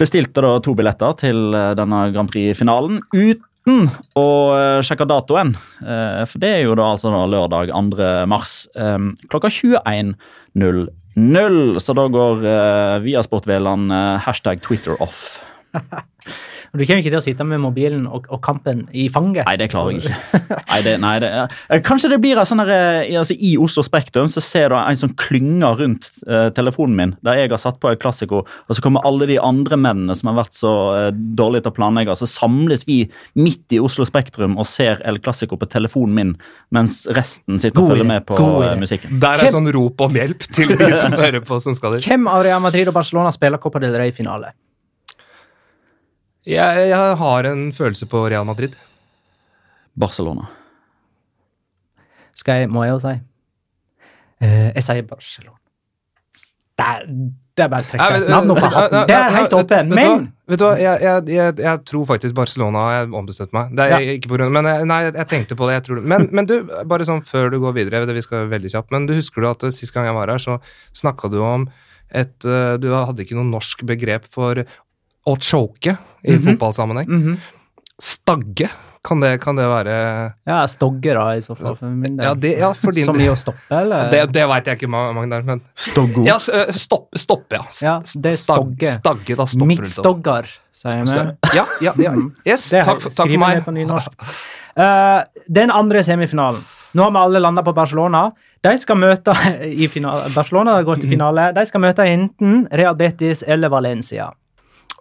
bestilte da to billetter til eh, denne Grand Prix-finalen uten å eh, sjekke datoen. Eh, For det er jo da altså da lørdag 2. mars eh, klokka 21.00. Så da går uh, Viasport-Veland eh, hashtag Twitter off. Og Du kommer ikke til å sitte med mobilen og, og kampen i fanget? Nei, det klarer jeg ikke. Nei, det, nei, det, kanskje det blir en sånn eh, altså, I Oslo Spektrum så ser du en sånn klynger rundt uh, telefonen min, der jeg har satt på en klassiko, og så kommer alle de andre mennene som har vært så uh, dårlige til å planlegge, så samles vi midt i Oslo Spektrum og ser El Classico på telefonen min, mens resten sitter og følger med på god eh, musikken. Der er sånn rop om hjelp til de som hører på, som skal dit. Hvem av Real Madrid og Barcelona spiller Copa del Rey-finale? Jeg, jeg har en følelse på Real Madrid. Barcelona. Skal jeg, må jeg jo si. Eh, jeg sier Barcelona. Der, det er bare å trekke Nei, et opp av hatten. Det er helt. Vet du hva? Men Vet du hva, jeg, jeg, jeg, jeg tror faktisk Barcelona har jeg ombestemt meg. Det er Ja. ikke på grunn, men jeg, nei, jeg tenkte på det. jeg tror det. Men, men du, bare sånn før du går videre, det vi skal veldig kjapt, men du husker du at eh, sist gang jeg var her, så snakka du om et eh, Du hadde ikke noe norsk begrep for å choke i Mhm. fotballsammenheng. Mhm. Stagge, kan det, kan det være Ja, Stogge, da, i så fall. For min del. Ja, det, ja for din Som i å stoppe, eller? Det, det veit jeg ikke, Magnar, men Stoggo. Ja, s- øh, stopp, stoppe, ja. Ja, det er stogge. Stagge, da stopper. Midtstoggar, sier vi. Ja, ja, ja. Yes, Det er- takk, for- takk for meg. på nynorsk. Eh, den andre semifinalen. Nå har vi alle landa på Barcelona. De skal møte i finale. Barcelona går til finale. De skal møte enten Real Betis eller Valencia.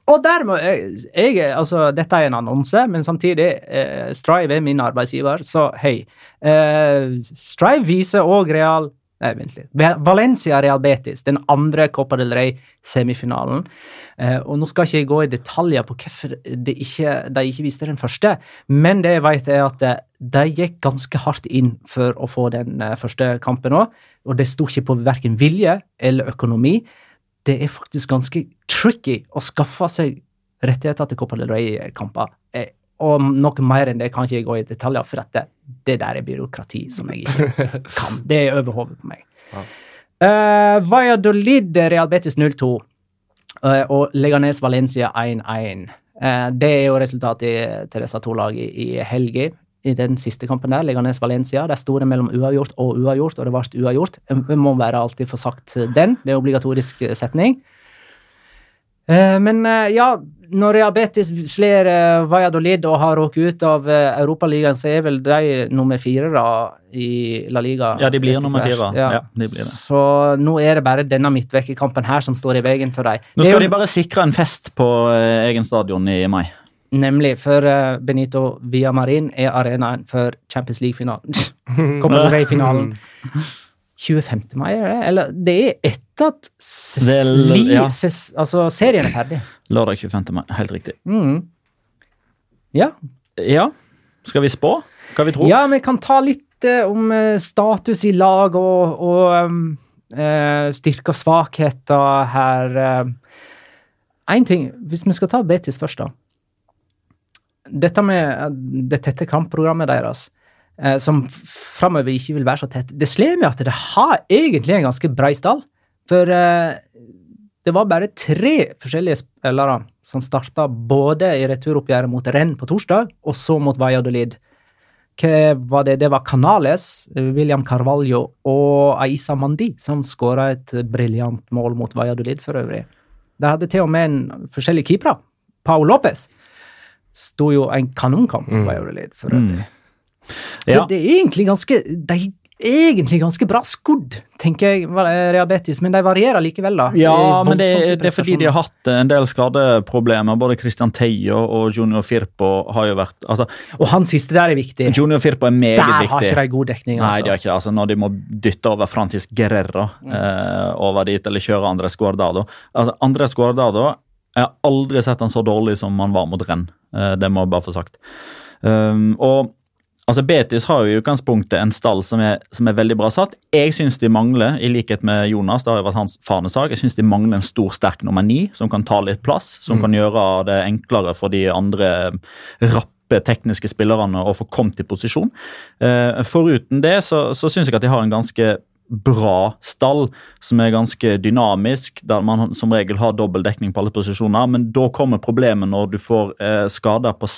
Og der må jeg, jeg altså, Dette er en annonse, men samtidig eh, Strive er min arbeidsgiver, så hei. Eh, Strive viser òg Real Nei, vent litt. Valencia Real Betis, den andre Copa del Rey-semifinalen. Eh, og Nå skal ikke jeg gå i detaljer på hvorfor de ikke, de ikke viste den første, men det jeg vet er at eh, de gikk ganske hardt inn for å få den eh, første kampen òg. Og det sto ikke på verken vilje eller økonomi. Det er faktisk ganske tricky å skaffe seg rettigheter til Copa del Rey-kamper. Eh, og noe mer enn det kan ikke jeg gå i detaljer, for at det, det der er byråkrati som jeg ikke kan. Det er over hodet på meg. Ja. Uh, Valladolid Real Betis 0-2 uh, og Leganes Valencia 1-1. Uh, det er jo resultatet til disse to lagene i, i helga. I den siste kampen der, Leganes Valencia, der sto det mellom uavgjort og uavgjort, og det ble uavgjort. Vi må være alltid få sagt den. Det er obligatorisk eh, setning. Eh, Men eh, ja, når Reabetis slår Valladolid og har råket ut av Europaligaen, så er vel de nummer fire da i La Liga. Ja, de blir nummer fire. Ja. Ja, de blir det. Så nå er det bare denne midtvekkerkampen her som står i veien for dem. Nå skal de bare sikre en fest på egen stadion i mai. Nemlig, for eh, Benito Villamarin er arenaen for Champions League-finalen. Copa del Rey-finalen. 25. mai, er det? Eller det er etter at er ja. altså, serien er ferdig. Lørdag 25. mai. Helt riktig. Mm. Ja. Ja, skal vi spå? Hva vi tror? ja, vi kan ta litt uh, om eh, status i lag og, og um, uh, styrker og svakheter her. Én ting, hvis vi skal ta Betis først, da. Dette med eh, det tette kampprogrammet deres, eh, som framover ikke vil være så tett, det slår meg at det har egentlig en ganske brei stall. For eh, det var bare tre forskjellige spillere som starta både i returoppgjøret mot Renn på torsdag, og så mot Valladolid. Hva var det? Det var Canales, William Carvalho og Aisa Mandi som skåra et briljant mål mot Valladolid for øvrig. De hadde til og med en forskjellig keeper, Pao Lopez sto jo en kanonkamp mot Mm. For øvrig. Mm. Så det er egentlig ganske De egentlig ganske bra skodd, tenker jeg, Rehabetis, men de varierer likevel, da. Ja, det men det, det er fordi de har hatt en del skadeproblemer. Både Christian Teio og Junior Firpo har jo vært altså, Og han siste der er viktig. Junior Firpo er meget Der har ikke de god dekning, Nei, altså. de har ikke det. Altså, når de må dytte over Francis Guerrero eh, over dit, eller kjøre Andres Guardado. Altså, Andres Guardado Jeg har aldri sett han så dårlig som han var mot renn. Eh, det må jeg bare få sagt. Um, og altså Betis har jo i utgangspunktet en stall som er, som er veldig bra satt. Jeg syns de mangler, i likhet med Jonas, det har jo vært hans fanesak, jeg synes de mangler en stor, sterk nummer ni som kan ta litt plass. Som kan gjøre det enklere for de andre rappe tekniske spillerne å få kommet i posisjon. Uh, foruten det så, så syns jeg at de har en ganske bra stall, som er ganske dynamisk, der man som regel har dobbel dekning på alle posisjoner. Men da kommer problemet når du får eh, skader på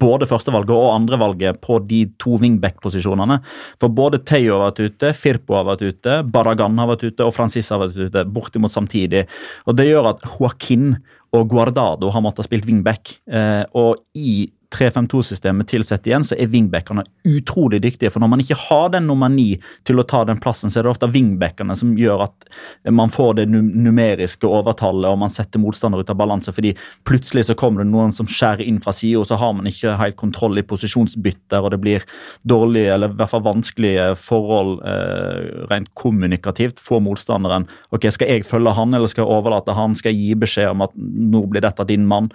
både førstevalget og andrevalget på de to wingback-posisjonene. For både Theo har vært ute, Firpo har vært ute, Baragan har vært ute og Francis har vært ute, bortimot samtidig. Og Det gjør at Joaquin og Guardado har måttet ha spilt wingback. Eh, og i 3-5-2-systemet tilsett igjen, så er wingbackene utrolig dyktige. For når man ikke har den nummer ni til å ta den plassen, så er det ofte wingbackene som gjør at man får det numeriske overtallet, og man setter motstander ut av balanse. Fordi plutselig så kommer det noen som skjærer inn fra sida, og så har man ikke helt kontroll i posisjonsbytter, og det blir dårlige, eller i hvert fall vanskelige forhold eh, rent kommunikativt for motstanderen. Ok, Skal jeg følge han, eller skal jeg overlate han? Skal jeg gi beskjed om at nå blir dette din mann?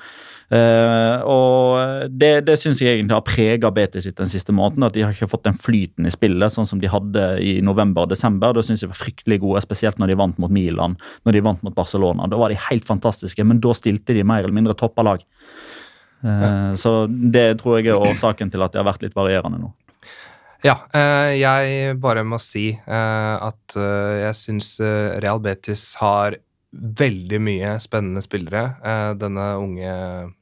Eh, og det, det syns jeg egentlig har prega BT sitt den siste måneden. At de har ikke fått den flyten i spillet sånn som de hadde i november og desember. Da syns jeg var fryktelig gode, spesielt når de vant mot Milan, når de vant mot Barcelona. Da var de helt fantastiske, men da stilte de mer eller mindre toppa lag. Eh, så det tror jeg er årsaken til at de har vært litt varierende nå. Ja, eh, jeg bare må si at jeg syns Real Betis har veldig mye spennende spillere. Eh, denne unge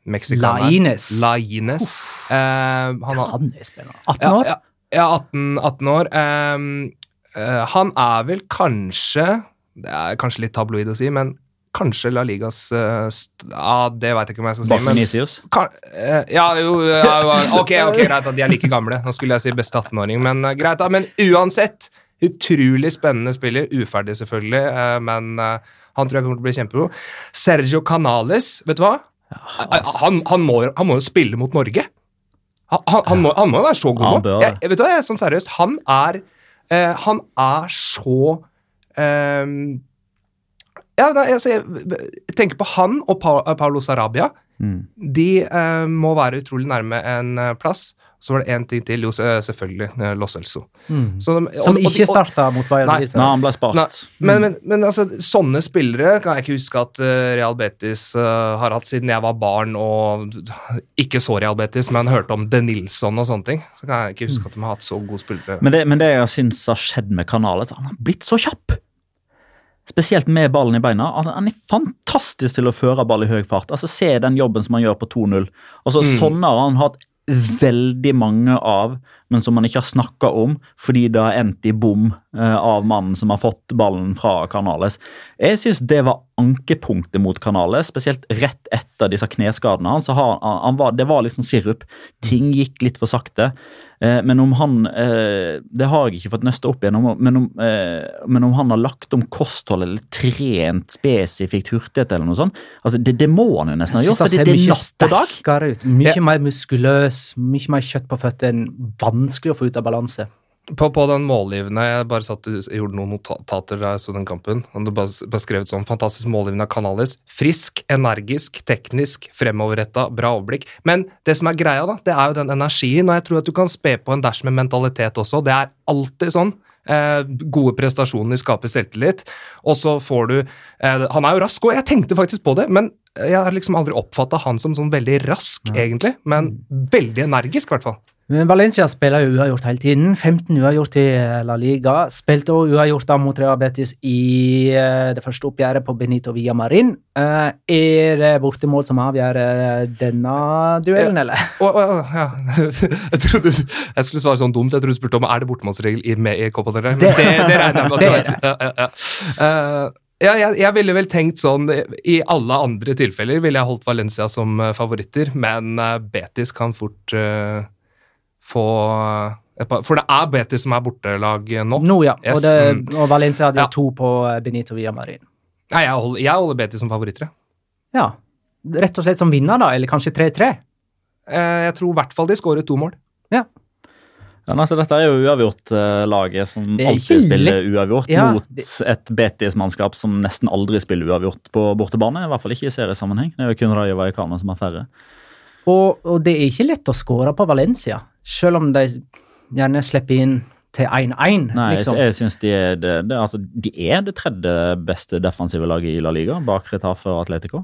meksikaneren. Laines. Eh, han Han er spennende. 18 år? Ja, ja, ja 18, 18 år. Ehm, eh, han er vel kanskje Det er kanskje litt tabloid å si, men kanskje La Ligas st Ja, det veit jeg ikke om jeg skal si. Men, kan, ja, jo, ja, jo, ok, ok, greit at de er like gamle. Nå skulle jeg si beste 18-åring, men greit. da, Men uansett, utrolig spennende spiller. Uferdig, selvfølgelig, men han tror jeg kommer til å bli kjempegod. Sergio Canales, vet du hva? Han, han, må, han må jo spille mot Norge. Han, han, han, må, jo være så god nå. Jeg, vet du hva, jeg er sånn seriøst, han er eh, Han er så eh, Ja, altså, jeg, tenker på han og pa, Paulo Sarabia. Mm. De eh, må være utrolig nærme en eh, plass. Så var det én ting til, jo selvfølgelig eh, Los Elso. Mm. Så de- og- Som ikke starta mot Bayern Nei, Nei, han ble spart. Nei, men, men, men altså, sånne spillere kan jeg ikke huske at eh, Real Betis uh, har hatt siden jeg var barn og ikke så Real Betis, men hørte om De Nilsson og sånne ting. Så kan jeg ikke huske at de har hatt så gode spillere. Men det, men det jeg syns har skjedd med kanalet, han har blitt så kjapp. Spesielt med ballen i beina. Altså, han er fantastisk til å føre ball i høy fart. Altså, Se den jobben som han gjør på 2-0. Altså, Mm. Sånne har han hatt veldig mange av, men som man ikke har snakka om fordi det har endt i bom eh, av mannen som har fått ballen fra Canales. Jeg syns det var ankepunktet mot Canales, spesielt rett etter disse kneskadene hans. han, han var, det var sånn sirup. Ting gikk litt for sakte. Eh, men om han eh, Det har jeg ikke fått nøsta opp igjennom, men om, eh, men om han har lagt om kosthold eller trent spesifikt hurtighet eller noe sånt altså Det, det må han jo nesten ha gjort, fordi det er mye natt og dag. ut. Mye Ja. mer muskuløs, mye mer kjøtt på føttene. Vanskelig å få ut av balanse. På, på den målgivende Jeg bare satt, jeg gjorde noen notater da jeg så den kampen. og Det bare skrevet sånn Fantastisk målgivende av Canales. Frisk, energisk, teknisk, fremoverretta, bra overblikk. Men det som er greia, da, det er jo den energien, og jeg tror at du kan spe på en dash med mentalitet også. Det er alltid sånn. Eh, gode prestasjoner skaper selvtillit, og så får du eh, Han er jo rask, og jeg tenkte faktisk på det, men jeg har liksom aldri oppfatta han som sånn veldig rask, egentlig. Men veldig energisk, i hvert fall. Men Valencia spiller jo uavgjort hele tiden. 15 uavgjort i La Liga. Spilte også uavgjort da mot Real Betis i eh, det første oppgjøret på Benito via Marin. er det bortemål som avgjør eh, denne duellen, eller? Å, å, å, ja. Jeg trodde jeg skulle svare sånn dumt. Jeg trodde du spurte om er det bortemålsregel i, med i Copa del Rey. Det- det, det regner jeg med at du vet. Ja, ja, ja. Eh, ja, jeg, jeg ville vel tenkt sånn I alle andre tilfeller ville jeg holdt Valencia som eh, favoritter, men eh, Betis kan fort eh, få Et par, for det er Betis som er bortelag nå. Nå, ja. Yes, Og, det, mm. og Valencia hadde Ja. to på eh, Benito Villamarin. Nei, jeg holder, jeg holder Betis som favoritter. jeg. Ja. Rett og slett som vinner, da, eller kanskje 3-3. Eh, Jeg tror i hvert fall de skårer to mål. Ja. Ja, altså, dette er jo uavgjort-laget som alltid spiller uavgjort Ja, mot et Betis-mannskap som nesten aldri spiller uavgjort på bortebane. I hvert fall ikke i seriesammenheng. Det er jo kun Rayo Vallecano som har færre. Og, og det er ikke lett å skåre på Valencia, selv om de gjerne slipper inn til 1-1. Nei, liksom. jeg, jeg synes de altså, de er det tredje beste defensive laget i La Liga, bak Retafe og Atletico.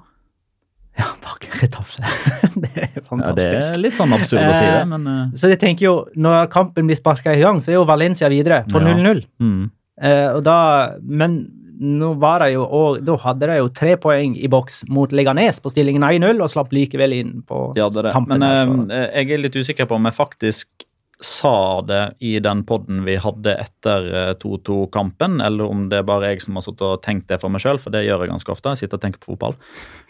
Ja, bak Retafe. det er fantastisk. Ja, det er litt sånn absurd å si det, men eh, Så jeg tenker jo, når kampen blir sparka i gang, så er jo Valencia videre på Ja. 0-0. mm. Eh, og da, men nå var det jo, og da hadde de jo tre poeng i boks mot Leganes på stillingen 1-0, og slapp likevel inn på Ja, det det. tampen. Men der, eh, jeg er litt usikker på om jeg faktisk sa det i den podden vi hadde etter eh, 2-2-kampen, eller om det er bare jeg som har sittet og tenkt det for meg sjøl, for det gjør jeg ganske ofte. Jeg sitter og tenker på fotball.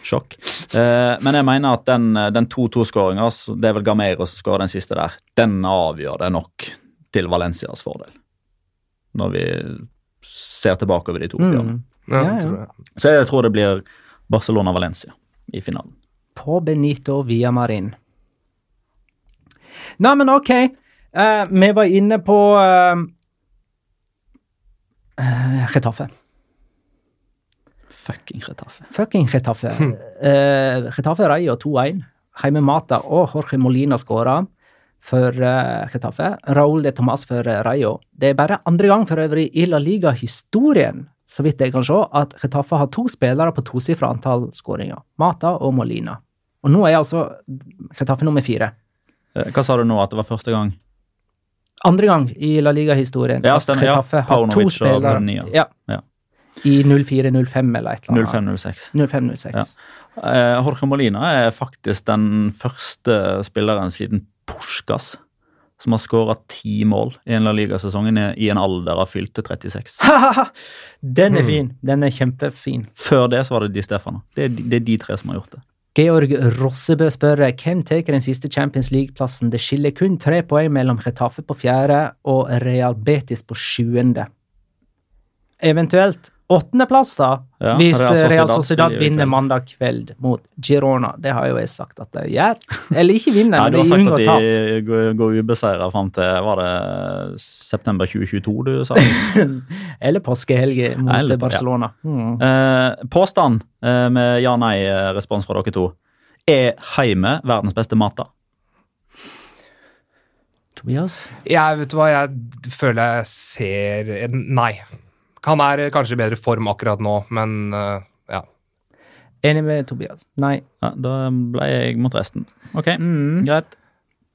Sjokk. Eh, men jeg mener at den, den 2-2-skåringa, det er vel Gameiro som skårer den siste der, den avgjør det nok til Valencias fordel. Når vi ser tilbake over de to oppgjørene. mm. Ja, Ja, ja. Så jeg tror det blir Barcelona-Valencia i finalen. På Benito Villamarin. Nei, men ok. Uh, vi var inne på uh, Retafe. Fucking Retaffe. Fucking Retafe. Uh, Retaffe Rayo 2-1. Jaime Mata og Jorge Molina skåra for uh, Getafe. Raúl de Tomas for eh, Rayo. Det er bare andre gang for øvrig i La Liga-historien, så vidt jeg kan se, at Getafe har to spillere på tosifra antall skåringer. Mata og Molina. Og nå er altså Getafe nummer fire. Eh, Hva sa du nå, at det var første gang? Andre gang i La Liga-historien Ja, stemmer, ja. Paunovic og Munia. ja. Ja. i 04-05 eller et eller annet. 05-06. 05-06. Ja. Eh, Jorge Molina er faktisk den første spilleren siden Puskas som har skåra ti mål i en La Liga-sesongen i en alder av fylte 36. Den er Hmm. fin. Den er kjempefin. Før det så var det Di Stefano. Det er, de- det er de tre som har gjort det. Georg Rossebø spør hvem tar den siste Champions League-plassen. Det skiller kun tre poeng mellom Retafe på fjerde og Real Betis på sjuende. Eventuelt åttendeplass, da, Ja, hvis Real eh, Sociedad vinner mandag kveld mot Girona. Det har jo jeg sagt at de gjør. Eller ikke vinner, men de unngår tap. du har sagt at de går, går ubeseira fram til var det september 2022 du sa? Eller påskehelg mot Eller- ja. Barcelona. Mm. Uh, påstand uh, med ja-nei-respons fra dere to. Er Heime verdens beste mata? Tobias? Jeg vet du hva, jeg føler jeg ser Nei. Han er kanskje i bedre form akkurat nå, men uh, ja. Enig med Tobias. Nei. Ja, da ble jeg mot resten. Ok, Mm. greit.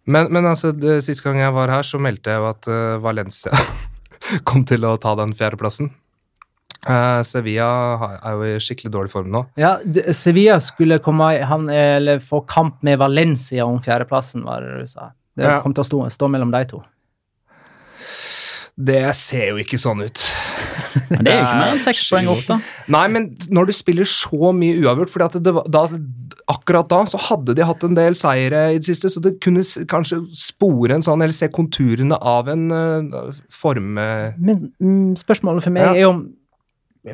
Men, men altså, det, siste gang jeg var her, så meldte jeg jo at uh, Valencia kom til å ta den fjerdeplassen. Uh, Sevilla er jo i skikkelig dårlig form nå. Ja, Sevilla skulle komme han, eller få kamp med Valencia om fjerdeplassen, var det du sa. Det Ja. kom til å stå, stå mellom de to. Det ser jo ikke sånn ut. Men det er jo ikke mer enn seks poeng opp, da. Nei, men når du spiller så mye uavgjort fordi at det var, da, Akkurat da så hadde de hatt en del seire i det siste, så det kunne kanskje spore en sånn, eller se konturene av en uh, form... eh, Men mm, spørsmålet for meg Ja. er om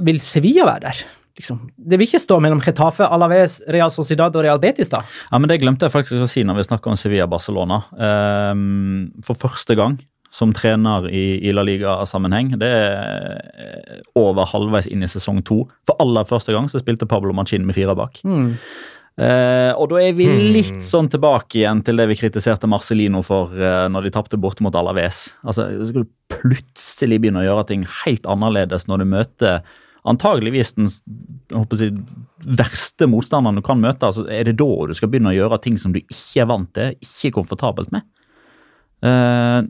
Vil Sevilla være der? Liksom. Det vil ikke stå mellom Getafe, Alaves, Real Sociedad og Real Betis, da? Ja, men Det glemte jeg faktisk å si når vi snakker om Sevilla-Barcelona. Um, for første gang som trener i, i La Liga-sammenheng. Det er eh, over halvveis inn i sesong to. For aller første gang så spilte Pablo Machin med fire bak. Mm. Eh, og da er vi Hmm. litt sånn tilbake igjen til det vi kritiserte Marcelino for eh, når de tapte borte mot Alaves. Altså, så skal du plutselig begynne å gjøre ting helt annerledes når du møter antageligvis den jeg håper å si, verste motstanderen du kan møte. Altså, er det da du skal begynne å gjøre ting som du ikke er vant til, ikke er komfortabelt med? Eh,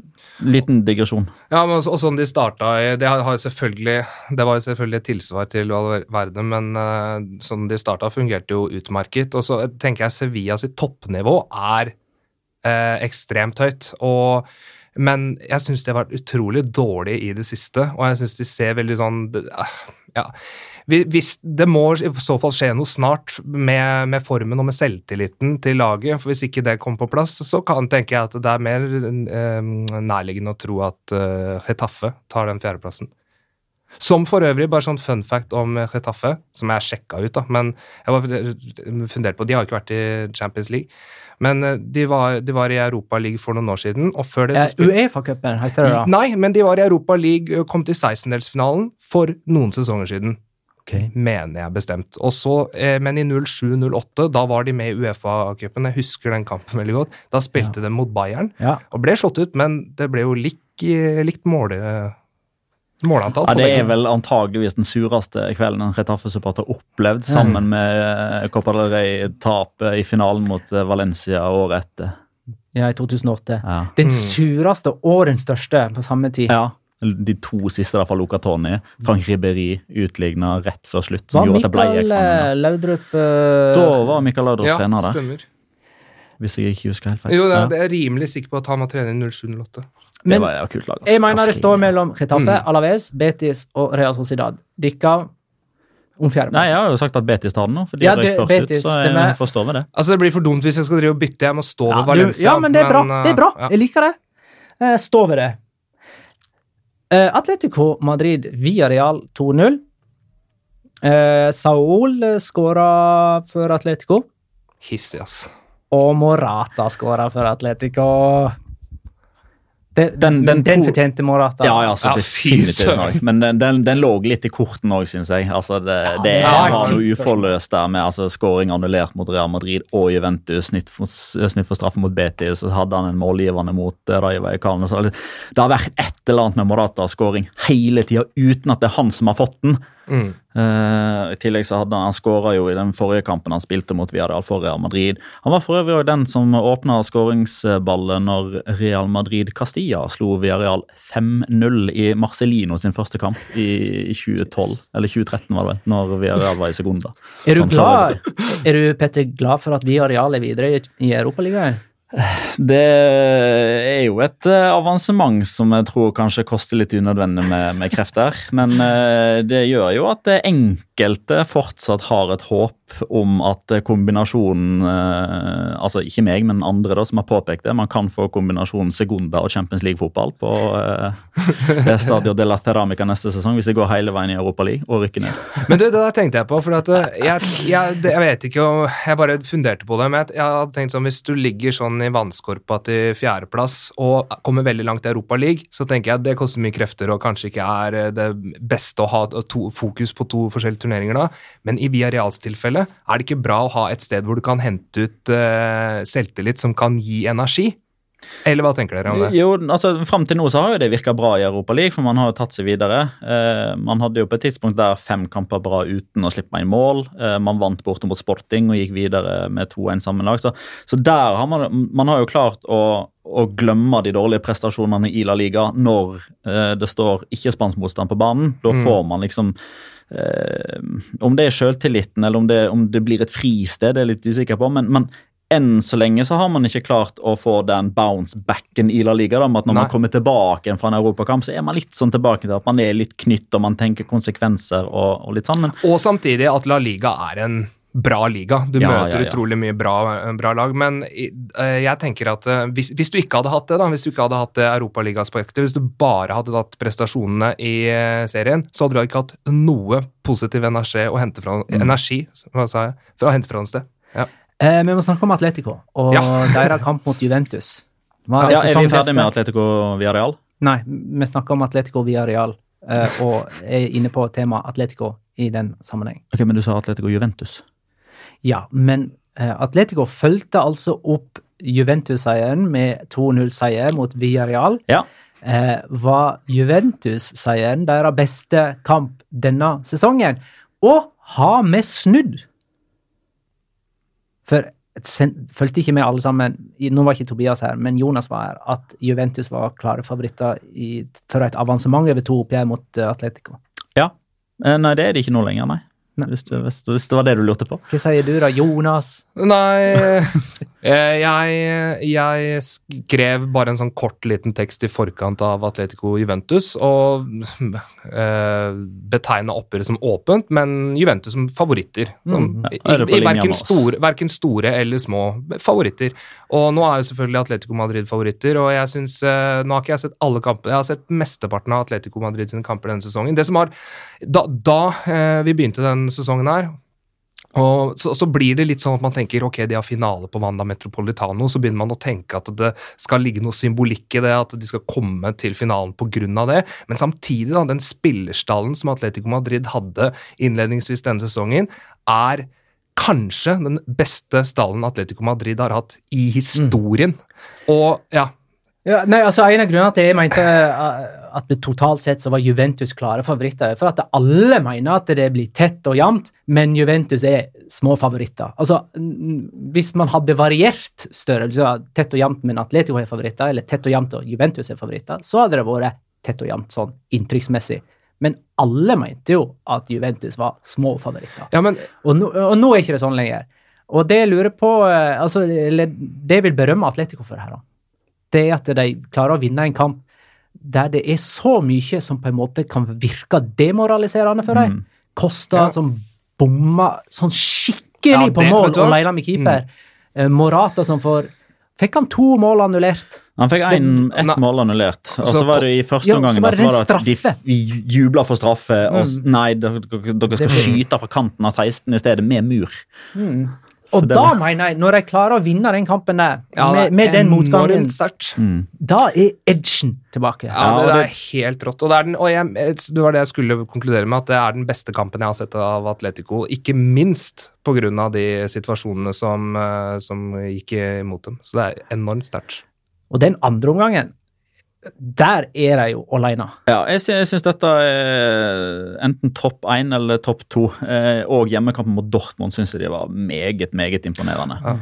liten digresjon. Ja, men også, og sånn de starta Det har, selvfølgelig Det var jo selvfølgelig et tilsvar til verden, men uh, sånn de starta, fungerte jo utmerket. Og så tenker jeg Sevilla sitt toppnivå er uh, ekstremt høyt. Og, men jeg syns de har vært utrolig dårlige i det siste, og jeg syns de ser veldig sånn det- Ja. Vi- hvis Det må i så fall skje noe snart med, med formen og med selvtilliten til laget. for Hvis ikke det kommer på plass, så kan tenker jeg at det er mer eh, nærliggende å tro at eh, Hetaffe tar den fjerdeplassen. Som for øvrig, bare sånn fun fact om Hetaffe, som jeg sjekka ut, da, men jeg var fundert på De har ikke vært i Champions League, men eh, de var, de var i Europa League for noen år siden, og før det så Eh, spilte Uefa-cupen heter det da. Nei, men de var i Europa League og kom til 16-delsfinalen for noen sesonger siden. Ok. Mener jeg bestemt. Og så, eh, men i 07-08, da var de med i Uefa-cupen. Jeg husker den kampen veldig godt. Da spilte de mot Bayern Ja. og ble slått ut, men det ble jo lik, likt måle, målantall. Ja, Det er vel antageligvis den sureste kvelden en Retaffe-supporter har opplevd, sammen med eh, Copa del Rey-tapet i finalen mot eh, Valencia året etter. ja, i 2008. Ja. Den Mm. sureste og den største på samme tid. ja. De to siste der fra Luca Toni. Frank Ribberi utligna rett før slutt. Som Var gjorde at det ble eksamen. eh, Laudrup uh... Da var Mikael Laudrup Ja, trener der, stemmer. hvis jeg ikke husker helt feil. Jo, det Ja. er, det er rimelig sikker på at han var trener i 07-08. Det Men var et kult lag. altså. jeg mener det står mellom Getafe, Mm. Alaves, Betis og Real Sociedad. Dikka om Nei, jeg har jo sagt at Betis tar den nå, for de Ja, det- først Betis, ut. Så stemmer. får stå med det. Altså, Det blir for dumt hvis jeg skal drive og bytte. Jeg må stå Ja, ved du, Valencia. ja, men det er bra. men, Det er bra. Ja. Jeg liker det. Eh, Stå ved det. Eh, Atletico Madrid via Real 2-0. Uh, Saul skåra for Atletico. Hissig, ass. Og Morata skåra for Atletico. Det, Den- den den fortjente Morata. Ja, ja, så Ja, definitivt. Men den, den, den lå litt i korten òg, syns jeg. Altså, det, det det var var noe uforløst der med altså, skåring annullert mot Real Madrid og Juventus. Snitt for, snitt for straffe mot Betis, så hadde han en målgivende mot eh, Rayo Vallecano. Det det har vært et eller annet med Morata-skåring hele tida, uten at det er han som har fått den. Mm. Uh, I tillegg så hadde han, han skåra jo i den forrige kampen han spilte mot Villarreal for Real Madrid. Han var for øvrig også den som åpna skåringsballet når Real Madrid Castilla slo Villarreal 5-0 i Marcelino sin første kamp i 2012. Eller 2013, var det vel, når Villarreal var i Segunda. Er du Sånn glad, er du, Petter, glad for at Villarreal er videre i, i Europaligaen? Det er jo et eh, avansement som jeg tror kanskje koster litt unødvendig med, med krefter. Men eh, det gjør jo at det enkelte fortsatt har et håp om at eh, kombinasjonen eh, Altså ikke meg, men andre da, som har påpekt det. Man kan få kombinasjonen Segunda og Champions League-fotball på eh, Stadio de la Ceramica neste sesong, hvis det går hele veien i Europa League og rykker ned. Men du, det der tenkte jeg på, for at eh, jeg, jeg, jeg vet ikke om Jeg bare funderte på det, men jeg, jeg hadde tenkt sånn hvis du ligger sånn i vannskorpa til fjerdeplass og kommer veldig langt i Europa League, så tenker jeg at det koster mye krefter og kanskje ikke er det beste å ha to, fokus på to forskjellige turneringer da. Men i Villarreals tilfelle er det ikke bra å ha et sted hvor du kan hente ut uh, selvtillit som kan gi energi. Eller hva tenker dere om det? Jo, altså Fram til nå så har jo det virka bra i Europa League, for man har jo tatt seg videre. Eh, man hadde jo på et tidspunkt der fem kamper bra uten å slippe inn mål. Eh, man vant borte mot Sporting og gikk videre med 2-1 sammenlagt. Så, så der har man, man har jo klart å, å glemme de dårlige prestasjonene i La Liga når eh, det står ikke spansk motstand på banen. Da Mm. får man liksom Om det er sjøltilliten eller om det, om det blir et fristed, det er jeg litt usikker på. men, men enn så lenge så har man ikke klart å få den bounce-backen i La Liga. Da, med at Når Nei. man kommer tilbake fra en europakamp, så er man litt sånn tilbake til at man er litt knytt og man tenker konsekvenser og, og litt sånn. Men Og samtidig at La Liga er en bra liga. Du Ja, møter ja, ja. utrolig mye bra, bra lag. Men eh, jeg tenker at uh, hvis, hvis du ikke hadde hatt det, da, hvis du ikke hadde hatt det europaligaspektet, hvis du bare hadde tatt prestasjonene i uh, serien, så hadde du ikke hatt noe positiv energi å hente fra, Mm. energi, hva sa jeg, for å hente fra noe sted. Ja. Eh, vi må snakke om Atletico og Ja. deres kamp mot Juventus. Er, ja, er vi ferdig med Atletico via Real? Nei, vi snakker om Atletico via Real, eh, og er inne på temaet Atletico i den sammenheng. Ok, Men du sa Atletico Juventus. Ja, men eh, Atletico fulgte altså opp Juventus-seieren med 2-0-seier mot Villarreal. Ja. Eh, var Juventus-seieren deres beste kamp denne sesongen? Og har vi snudd? For fulgte ikke med alle sammen, nå var ikke Tobias her, men Jonas var her, at Juventus var klare favoritter i, for et avansement over to oppgjør mot eh, Atletico. Ja. nei, det er det ikke nå lenger, nei. Nei. Hvis, du, hvis, hvis det var det du lurte på. Hva sier du da, Jonas? Nei Jeg, jeg skrev bare en sånn kort liten tekst i forkant av Atletico Juventus og eh, betegna oppgjøret som åpent, men Juventus som favoritter. Som, Ja, i, i, verken, store, verken store eller små favoritter. Og nå er jo selvfølgelig Atletico Madrid favoritter, og jeg syns eh, nå har ikke jeg sett alle kampene, jeg har sett mesteparten av Atletico Madrid sine kamper denne sesongen. Det som har, Da, da eh, vi begynte denne sesongen her, og så, så blir det litt sånn at man tenker ok, de har finale på Wanda Metropolitano, så begynner man å tenke at det skal ligge noe symbolikk i det, at de skal komme til finalen pga. det. Men samtidig, da, den spillerstallen som Atletico Madrid hadde innledningsvis denne sesongen, er kanskje den beste stallen Atletico Madrid har hatt i historien. Og ja, Ja, nei, altså En av grunnene til jeg mente uh, at totalt sett så var Juventus klare favoritter, er for at alle mener at det blir tett og jevnt, men Juventus er små favoritter. Altså, Hvis man hadde variert størrelse, tett og jevnt, men Atletico er favoritter, eller tett og jevnt og Juventus er favoritter, så hadde det vært tett og jevnt sånn inntrykksmessig. Men alle mente jo at Juventus var små favoritter. ja men Og nå, og nå er ikke det sånn lenger. Og det jeg lurer på eh, altså, Det jeg vil berømme Atletico for her, da, det er at de klarer å vinne en kamp der det er så mye som på en måte kan virke demoraliserende for dem. Mm. Kosta Ja. som bomma sånn skikkelig Ja, på mål og leila med keeper. Mm. Morata som får Fikk han to mål annullert? Han fikk en, ett Nei. mål annullert. Og Så var det i første Ja, en det at de straffe. jubla for straffe. Og, Mm. nei, dere, dere skal skyte fra kanten av 16 i stedet, med mur. Og da var- mener jeg, når de klarer å vinne den kampen der, ja, med, med den motgangen. Mm. da er edgen tilbake. Ja, Ja, det, det- er helt rått. Og, det, er den, og jeg, det var det jeg skulle konkludere med, at det er den beste kampen jeg har sett av Atletico. Ikke minst pga. de situasjonene som, eh, som gikk imot dem. Så det er enormt sterkt. Og den andre omgangen, der er de jo alene. Ja, jeg, sy syns dette er enten topp én eller topp to. Eh, og hjemmekampen mot Dortmund syns jeg de var meget, meget imponerende. Ja.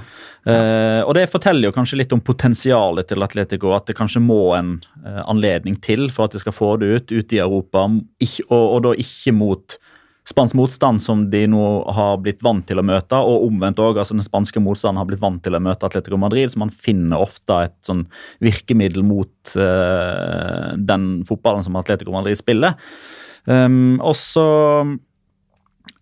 Eh, og det forteller jo kanskje litt om potensialet til Atletico. At det kanskje må en eh, anledning til for at de skal få det ut, ute i Europa. Ikke, og, og da ikke mot spansk motstand som de nå har blitt vant til å møte, og omvendt òg. Altså den spanske motstanden har blitt vant til å møte Atletico Madrid, så man finner ofte et sånn virkemiddel mot uh, den fotballen som Atletico Madrid spiller. Um, og så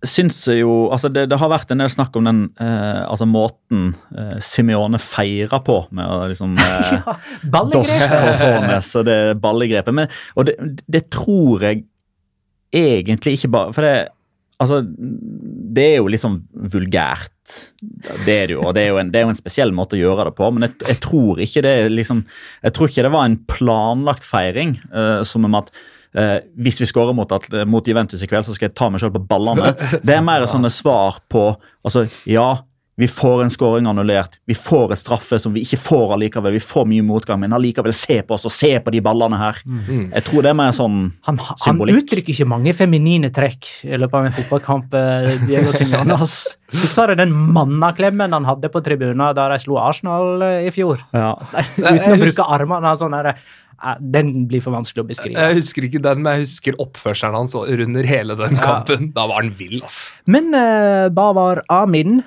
syns jo altså det, det har vært en del snakk om den eh, altså måten eh, Simione feirer på, med å liksom eh, ja, Ballegrepet! og det ballegrepet. Men, og det, det tror jeg egentlig ikke bare For det Altså, det er jo sånn vulgært. Det er det jo, og det er jo en, det er jo en spesiell måte å gjøre det på. Men jeg, jeg tror ikke det liksom Jeg tror ikke det var en planlagt feiring, uh, som om at uh, hvis vi scorer mot, at, mot Juventus i kveld, så skal jeg ta meg selv på ballene. Det er mer sånne svar på Altså, ja, vi får en scoring annullert. Vi får et straffe som vi ikke får allikevel. Vi får mye motgang, men allikevel se på oss og se på de ballene her. Mm. Jeg tror det er mer sånn Han, han Symbolikk. uttrykker ikke mange feminine trekk i løpet av en fotballkamp. eh, Diego Simeone. Husker du den mannaklemmen han hadde på tribunen da de slo Arsenal eh, i fjor? ja. Uten å bruke armene. Sånn der, eh, den blir for vanskelig å beskrive. Jeg husker ikke den, men jeg husker oppførselen hans under hele den kampen. Da var han vill, ass. Men uh, Bavar Amin,